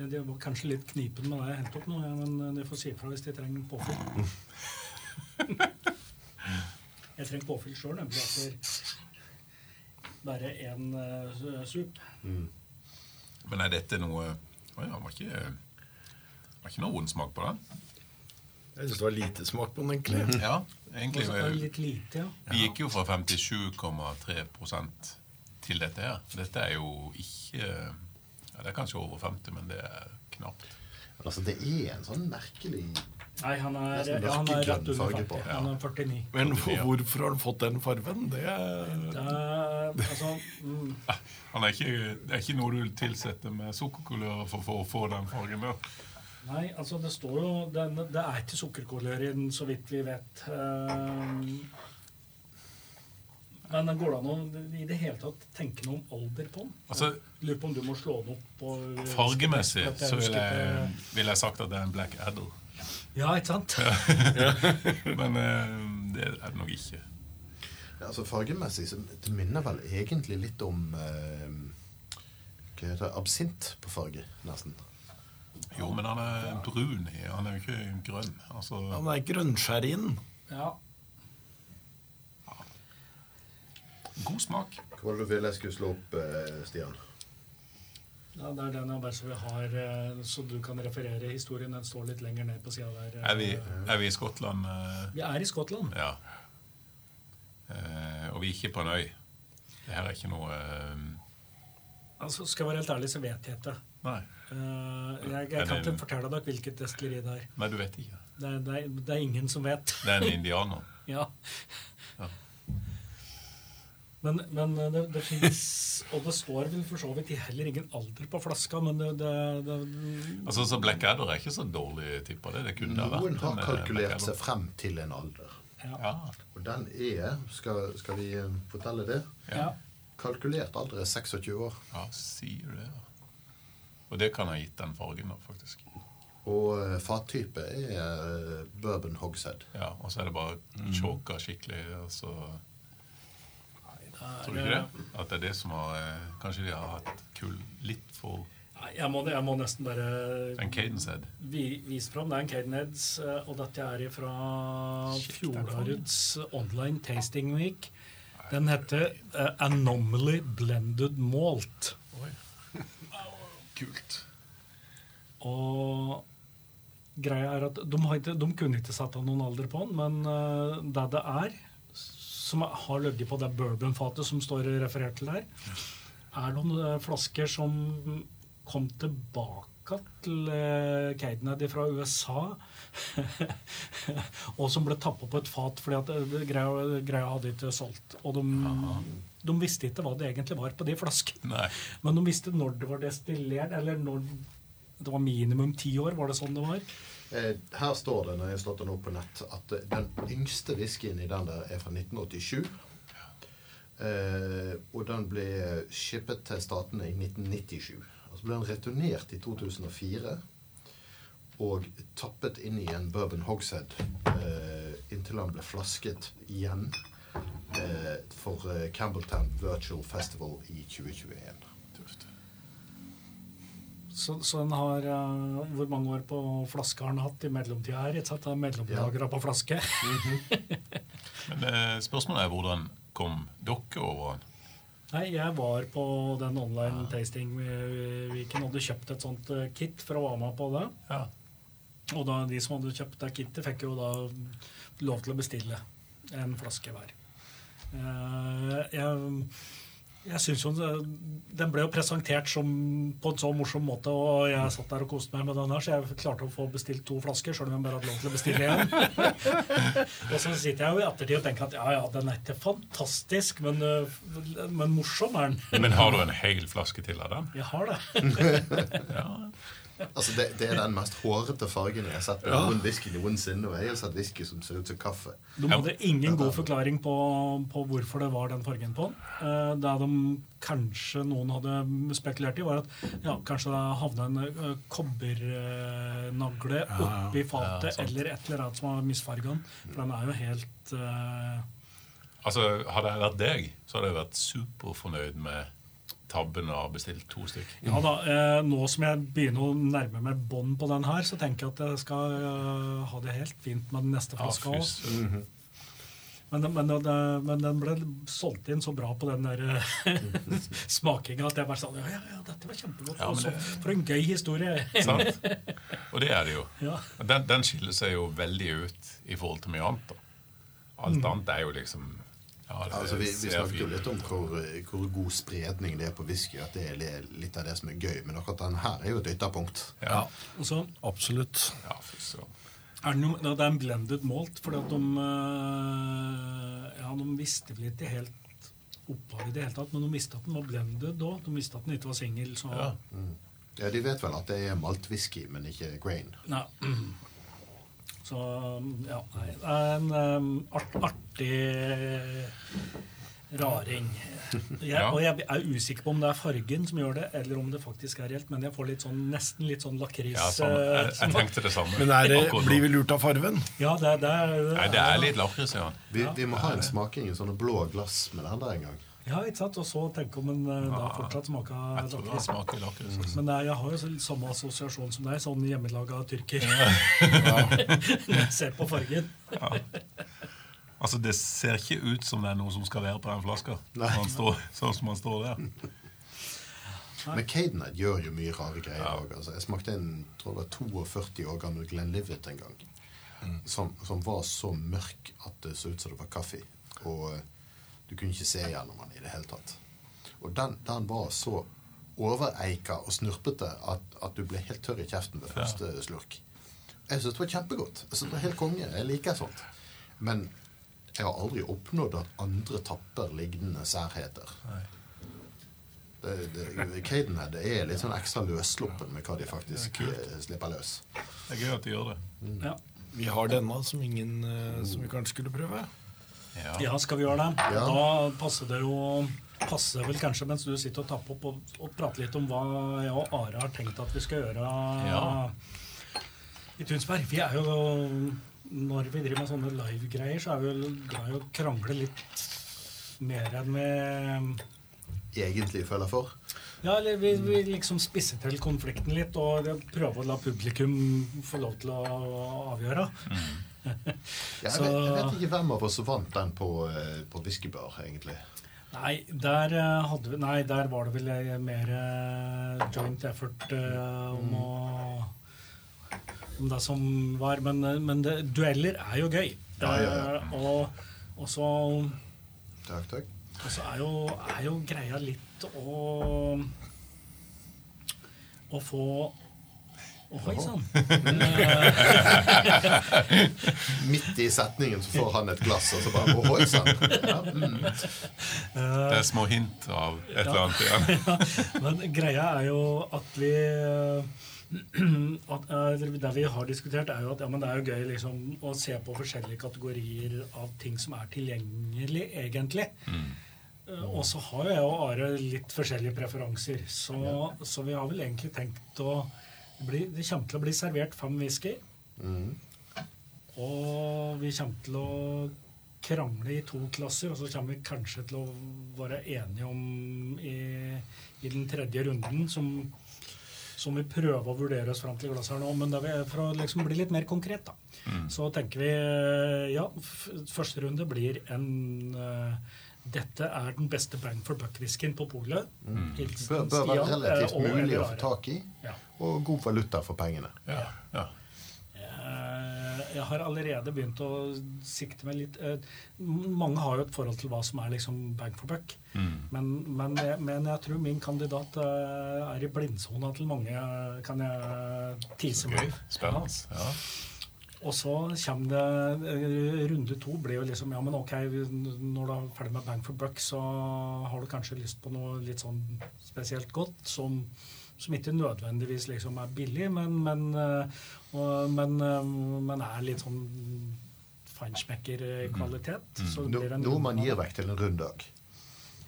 Det var kanskje litt knipen med det jeg hentet opp nå, ja, men de får si ifra hvis de trenger påfyll. Jeg trenger påfyll sjøl, nemlig etter bare én uh, sup.
Men er dette noe Å ja, var ikke, var ikke noe vond smak på den.
Jeg syns det var lite smak på den, egentlig.
Ja, egentlig.
er litt lite, ja.
Vi gikk jo fra 57,3% til dette her. Dette er jo ikke ja, Det er kanskje over 50, men det er knapt.
Men altså, det er en sånn merkelig
Nei, han er,
Nesten
ja, han er rett under
farge
50.
på.
Han er 49.
Men hvorfor har han fått den fargen? Det er
Det er, altså, mm,
Han er ikke, det er ikke noe du tilsetter med sukkerkulør for, for å få den fargen der.
Nei, altså det står jo den, Det er ikke sukkerkulør i den, så vidt vi vet. Ehm, Men det går det an å i det hele tatt tenke noe om alder på den?
Altså,
Lurer på om du må slå den opp på
Fargemessig så vil jeg, vil jeg sagt at det er en Black Adder.
Ja, ikke sant?
Men eh, det er det nok ikke.
Ja, altså Fargemessig så det minner vel egentlig litt om eh, Hva heter det? Absint på farge, nesten.
Jo, men han er brun. Han er jo ikke grønn. Altså,
Han er grønnskjærin.
Ja.
god smak.
Hva var det du ville jeg skulle slå opp, eh, Stian?
Ja, Det er den adressen vi har, eh, så du kan referere historien. Den står litt lenger ned på sida der. eh.
Er vi, er vi i Skottland? eh,
Vi er i Skottland.
Ja. Og vi er ikke på en øy. Det her er ikke noe
Altså, Skal jeg være helt ærlig, så vet jeg ikke.
Nei.
Jeg, jeg kan ikke fortelle dere hvilket destilleri det er.
Nei, du vet ikke.
Det er, det, er, det er ingen som vet.
Det er en indianer.
Ja.
Ja.
Men, men det, det fins Og det står vel for så vidt heller ingen alder på flaska, men det, det, det
Altså, så Black Adder er ikke så dårlig tippa. Det. det kunne Noen vært
har
eh,
kalkulert seg frem til en alder.
ja.
Ja.
Og den er Skal, skal vi eh, fortelle det?
ja.
Kalkulert alder er 26 år.
Ja, sier du det? Og det kan ha gitt den fargen, da, faktisk.
Og eh, fattype er eh, bourbon hogshead.
Ja, Og så er det bare choka skikkelig. Og så Tror du ikke det? At det er det som har eh, Kanskje de har hatt kull litt for
Jeg må, jeg må nesten bare
en cadence head?
vi, vise fram. Det er en Cadenheads, og dette er fra fjorårets online tasting week. Den heter uh, Anomaly Blended Malt.
Oi. Kult.
Og greia er at de, har ikke, de kunne ikke satt av noen alder på den, men uh, det det er, som har ligget på det bourbonfatet som står referert til der, er noen eh, flasker som kom tilbake til uh, Cadenhead fra USA, og som ble tappa på et fat fordi at eh, greia, greia hadde ikke solgt. Og de, de visste ikke hva det egentlig var på de flaskene. Men de visste når det var destillert, eller når det var minimum ti år. Var det sånn det var?
Eh, Her står det når jeg har slått den opp på nett, at den yngste whiskyen i den der er fra 1987. Eh, og den ble shippet til statene i 1997. Og så ble den returnert i 2004 og tappet inn i en bourbon hogshead eh, inntil den ble flasket igjen eh, for Campbelltown Virtual Festival i 2021.
Tøft.
Så, så den har uh, Hvor mange år på flaske har den hatt i mellomtida her? Ikke sant? Det er Mellomlagra på flaske.
Men uh, spørsmålet er hvordan kom dere over den?
Nei, jeg var på den online tasting-weeken og hadde kjøpt et sånt eh, kit for å være med på det.
Ja.
Og da de som hadde kjøpt det kittet, fikk jo da lov til å bestille en flaske hver. Jeg, jeg synes jo Den ble jo presentert som, på en så morsom måte, og jeg satt der og koste meg med den her, så jeg klarte å få bestilt to flasker, sjøl om jeg bare hadde lov til å bestille én. og så sitter jeg jo i ettertid og tenker at ja, ja, den er ikke fantastisk, men, øh, men morsom er den.
Men har du en hel flaske til av den?
Jeg har det.
Ja.
Altså det, det er den mest hårete fargen jeg har sett på
Ja.
noen whisky noensinne. Og jeg har sett whisky som ser ut som kaffe.
De hadde ingen god forklaring på, på hvorfor det var den fargen på den. Eh, Det de kanskje noen hadde spekulert i, var at ja, kanskje det havna en eh, kobbernagle oppi fatet,
Ja,
eller et eller annet som har misfarga den. For den er jo helt uh...
Altså, Hadde jeg vært deg, så hadde jeg vært superfornøyd med tabben og har bestilt to stykker.
Ja da, eh, Nå som jeg begynner å nærme meg bånd på den her, så tenker jeg at jeg skal eh, ha det helt fint med den neste
Ja,
flaska
Ah,
òg.
søren.
Men, men, det, men den ble solgt inn så bra på den der smakinga at jeg bare sa ja, ja, ja, dette var kjempegodt.
Ja, men det-
for en gøy historie.
Sant? Og det er det jo.
ja.
Den, den skiller seg jo veldig ut i forhold til mye annet. da. Alt annet er jo liksom ja, det
Altså, vi, vi snakket jo litt om hvor, hvor god spredning det er på whisky. At det er litt av det som er gøy. Men akkurat den her er jo et ytterpunkt.
Ja,
Og så
Absolutt.
ja
er det, jo, det er en blended malt, at de eh, Ja, de visste vel ikke helt opphavet i det hele tatt, men de visste at den var blended òg. De visste at den ikke var singel. Ja.
Ja.
Ja, De vet vel at det er maltwhisky, men ikke grain.
Nei. Så ja, nei, det er en um, art, artig raring. Jeg,
Ja.
Og jeg er usikker på om det er fargen som gjør det, eller om det faktisk er reelt, men jeg får litt sånn, nesten litt sånn lakris
Ja, sånn, Jeg,
eh,
jeg tenkte det samme.
Men er det, blir vi lurt av fargen?
Ja, det, det, er-
Nei, det er litt lakris ja.
Vi, vi må ha en smaking i sånne blå glass med den der en gang.
Ja, ikke sant? Og så tenke om en eh, da fortsatt
det
lakris.
altså.
Men det er, jeg har jo så- samme assosiasjon som deg, sånn hjemmelaga tyrker. Når jeg ser på fargen.
Altså, Det ser ikke ut som det er noe som skal være på den flaska,
Nei.
når han står, sånn som man står der.
Men Cadenhead gjør jo mye rare greier
Ja.
Altså, jeg smakte en tror det var 42 år gammel Glenlivet en gang. Som, som var så mørk at det så ut som det var kaffe. Og eh, du kunne ikke se gjennom den i det hele tatt. Og den, den var så overeika og snurpete at, at du ble helt tørr i kjeften ved første slurk. Jeg syns det var kjempegodt. Jeg synes det var helt konge. Jeg liker sånt. Men jeg har aldri oppnådd at andre tapper lignende særheter.
Nei.
Det, det, Cadenhead er litt sånn ekstra løssluppen med hva de faktisk eh, slipper løs.
Det er gøy at de gjør det.
Ja.
Vi har denne som ingen eh, som vi kanskje skulle prøve.
Ja.
Ja, skal vi gjøre det?
Ja.
Da passer det jo passer vel kanskje mens du sitter og tapper opp og, og prater litt om hva jeg og Are har tenkt at vi skal gjøre
Ja.
i Tunsberg. Vi er jo Når vi driver med sånne live-greier, så er vi jo glad i å krangle litt mer enn vi
Egentlig føler for.
Ja, eller vi, vi liksom spisser til konflikten litt og prøver å la publikum få lov til å avgjøre.
Jeg,
Så-
vet, jeg vet ikke hvem av oss som vant den på, eh, på whiskybar, egentlig.
Nei, der, eh, hadde vi, nei, der var det vel eh, mer joint effort uh, om å Om det som var. Men, men det, dueller er jo gøy.
Ja, ja, ja.
Og, og så
Takk, takk.
og så er jo, er jo greia litt å Å få Ohoi sann.
Midt i setningen så får han et glass, og så bare Ohoi sann. Ja, mm.
Det er små hint av et eller annet igjen.
Men greia er jo at vi at, eh, Det vi har diskutert, er jo at ja, men det er jo gøy liksom, å se på forskjellige kategorier av ting som er tilgjengelig, egentlig. Mm. Og så har jo jeg og Are litt forskjellige preferanser. Så, så vi har vel egentlig tenkt å bli, Det kommer til å bli servert fem whisky.
Mm.
Og vi kommer til å krangle i to klasser, og så kommer vi kanskje til å være enige om i, i den tredje runden, som, som vi prøver å vurdere oss fram til glasset her nå. Men det er for å liksom bli litt mer konkret, da. Så tenker vi ja, f første runde blir en uh, dette er den beste bang for buck-whiskyen på polet. Hilsen
Bør, bør være relativt
eh,
mulig å få tak i,
Ja.
Og god valuta for pengene.
Ja, ja.
Eh, Jeg har allerede begynt å sikte meg litt eh, Mange har jo et forhold til hva som er liksom bang for buck.
Mm.
Men, men, men jeg tror min kandidat eh, er i blindsona til mange, kan jeg tise meg.
Spennende. Ja.
Og så kommer det Runde to blir jo liksom Ja, men ok, når du er ferdig med bang for buck, så har du kanskje lyst på noe litt sånn spesielt godt som, som ikke nødvendigvis liksom er billig, men, men, eh, og, men, eh, men er litt sånn feinschmecker-kvalitet. Så noe
No, man gir vekk til en rund dag.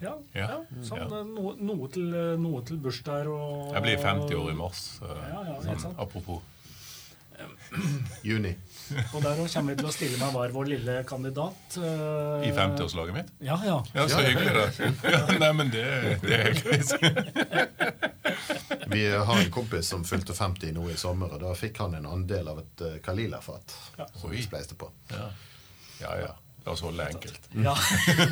Ja,
Ja.
ja, sånn,
Ja.
No, Noe, til, noe til bursdager og
Jeg blir 50 år i mars.
Ja, ja,
sånn, apropos.
Juni.
Og der kommer vi til å stille med hver vår lille kandidat. eh,
I 50-årslaget mitt?
Ja, ja.
Ja, så hyggelig, da. Ja, nei, men det, det er greit.
Vi har en kompis som fylte 50 nå i sommer, og da fikk han en andel av et uh, Kalila-fat.
Ja.
Som vi spleiste på.
Ja. ja ja. La oss holde det enkelt.
Ja.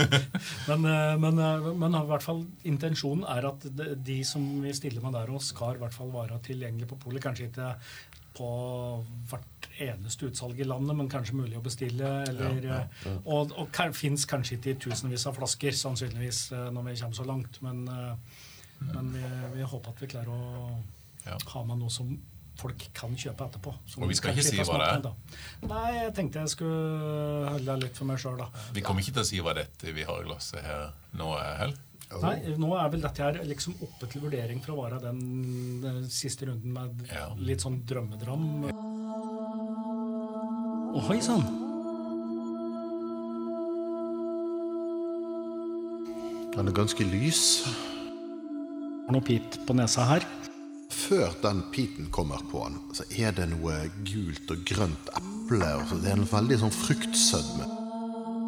men, eh, men, eh, men i hvert fall intensjonen er at de, som vi stiller med der og skal i hvert fall være tilgjengelig på polet. Kanskje ikke på hvert eneste utsalg i landet, men kanskje mulig å bestille. Eller,
Ja,
ja, Og, og kan, fins kanskje ikke i tusenvis av flasker, sannsynligvis, eh, når vi kommer så langt. Men, eh, men vi, vi håper at vi klarer å
Ja.
ha med noe som folk kan kjøpe etterpå.
Og vi skal ikke si hva det er.
Nei, jeg tenkte jeg skulle holde litt for meg sjøl, da.
Vi kommer ikke til å si hva dette vi har i glasset her nå er,
heller?
Nei, nå er vel dette her liksom oppe til vurdering for å være den, den siste runden med
Ja.
litt sånn drømmedram. Ohoi sann!
Den er ganske lys.
Har Noe pit på nesa her.
Før den piten kommer på den, så er det noe gult og grønt eple. Og så det er en veldig sånn fruktsødme.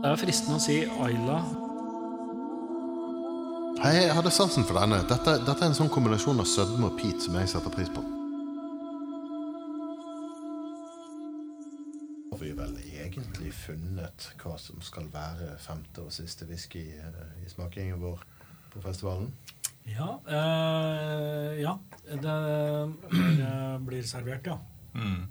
Det er fristende å si Ayla.
Hei, Jeg hadde sansen for denne. Dette, dette er en sånn kombinasjon av sødme og pit som jeg setter pris på. Egentlig funnet hva som skal være femte og siste whisky eh, i smakingen vår på festivalen?
Ja, Øh, ja. Det, det blir servert, ja.
Mm.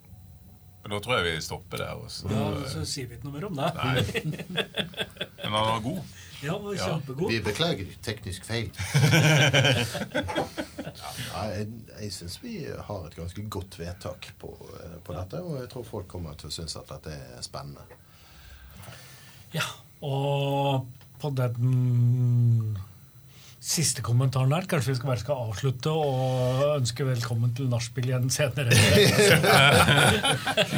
Men da tror jeg vi stopper der. Også.
ja. Så sier vi ikke noe mer om det.
Nei. Men han var god.
Ja, han var
Ja.
kjempegod.
Vi beklager teknisk feil. ja, jeg jeg syns vi har et ganske godt vedtak på, eh, på dette, og jeg tror folk kommer til å synes at dette er spennende.
Ja, og på den siste kommentaren der, kanskje vi skal bare skal avslutte og ønske velkommen til nachspiel igjen senere.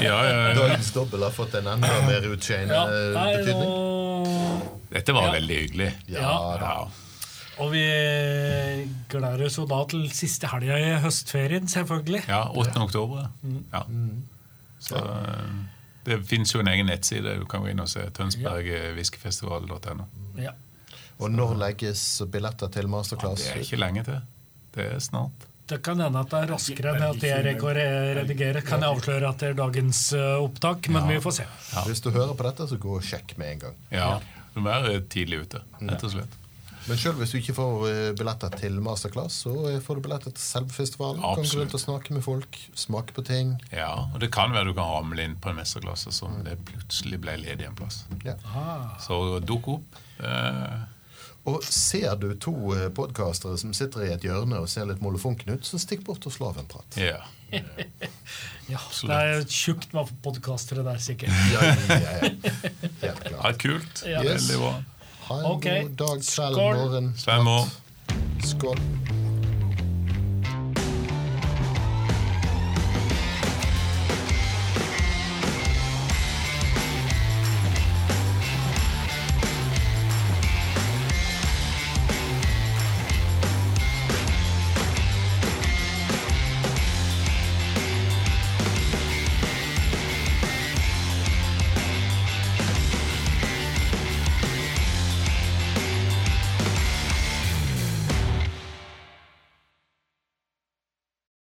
Ja, ja, ja.
Dagens dobbel har fått en enda mer utskeiende
Ja,
betydning.
Dette var
Ja.
veldig hyggelig.
Ja, da.
Ja.
Og vi gleder oss jo da til siste helga i høstferien, selvfølgelig.
Ja, 8. oktober. Ja. Så eh, det fins jo en egen nettside. Du kan gå inn og se tønsbergwhiskyfestival.no.
Ja.
Og når legges billetter til
Ja,
masterclass?
det er ikke lenge til. Det er snart.
Det kan hende at det er raskere enn at jeg rekker å redigere. Kan jeg avsløre etter dagens eh, opptak, men vi får se.
Hvis du hører på dette, så gå og sjekk med en gang.
Ja, Du må være tidlig ute, rett og slett.
Men sjøl hvis du ikke får eh, billetter til masterclass, så eh, får du billetter til selve festivalen. Kan gå rundt og snakke med folk, smake på ting.
Ja, Og det kan være du kan ramle inn på en mesterklasse som det plutselig ble ledig en plass.
Ja.
Ah,
Så dukk opp. Eh,
Og ser du to eh, podkastere som sitter i et hjørne og ser litt molefonken ut, så stikk bort og slå av en prat.
ja.
ja, det er tjukt med podkastere der, sikkert.
Ja, ja, ja. Helt klart.
ja, kult.
Ja.
Veldig bra.
Ha en
Ok.
god dag, kveld, morgen. Skål.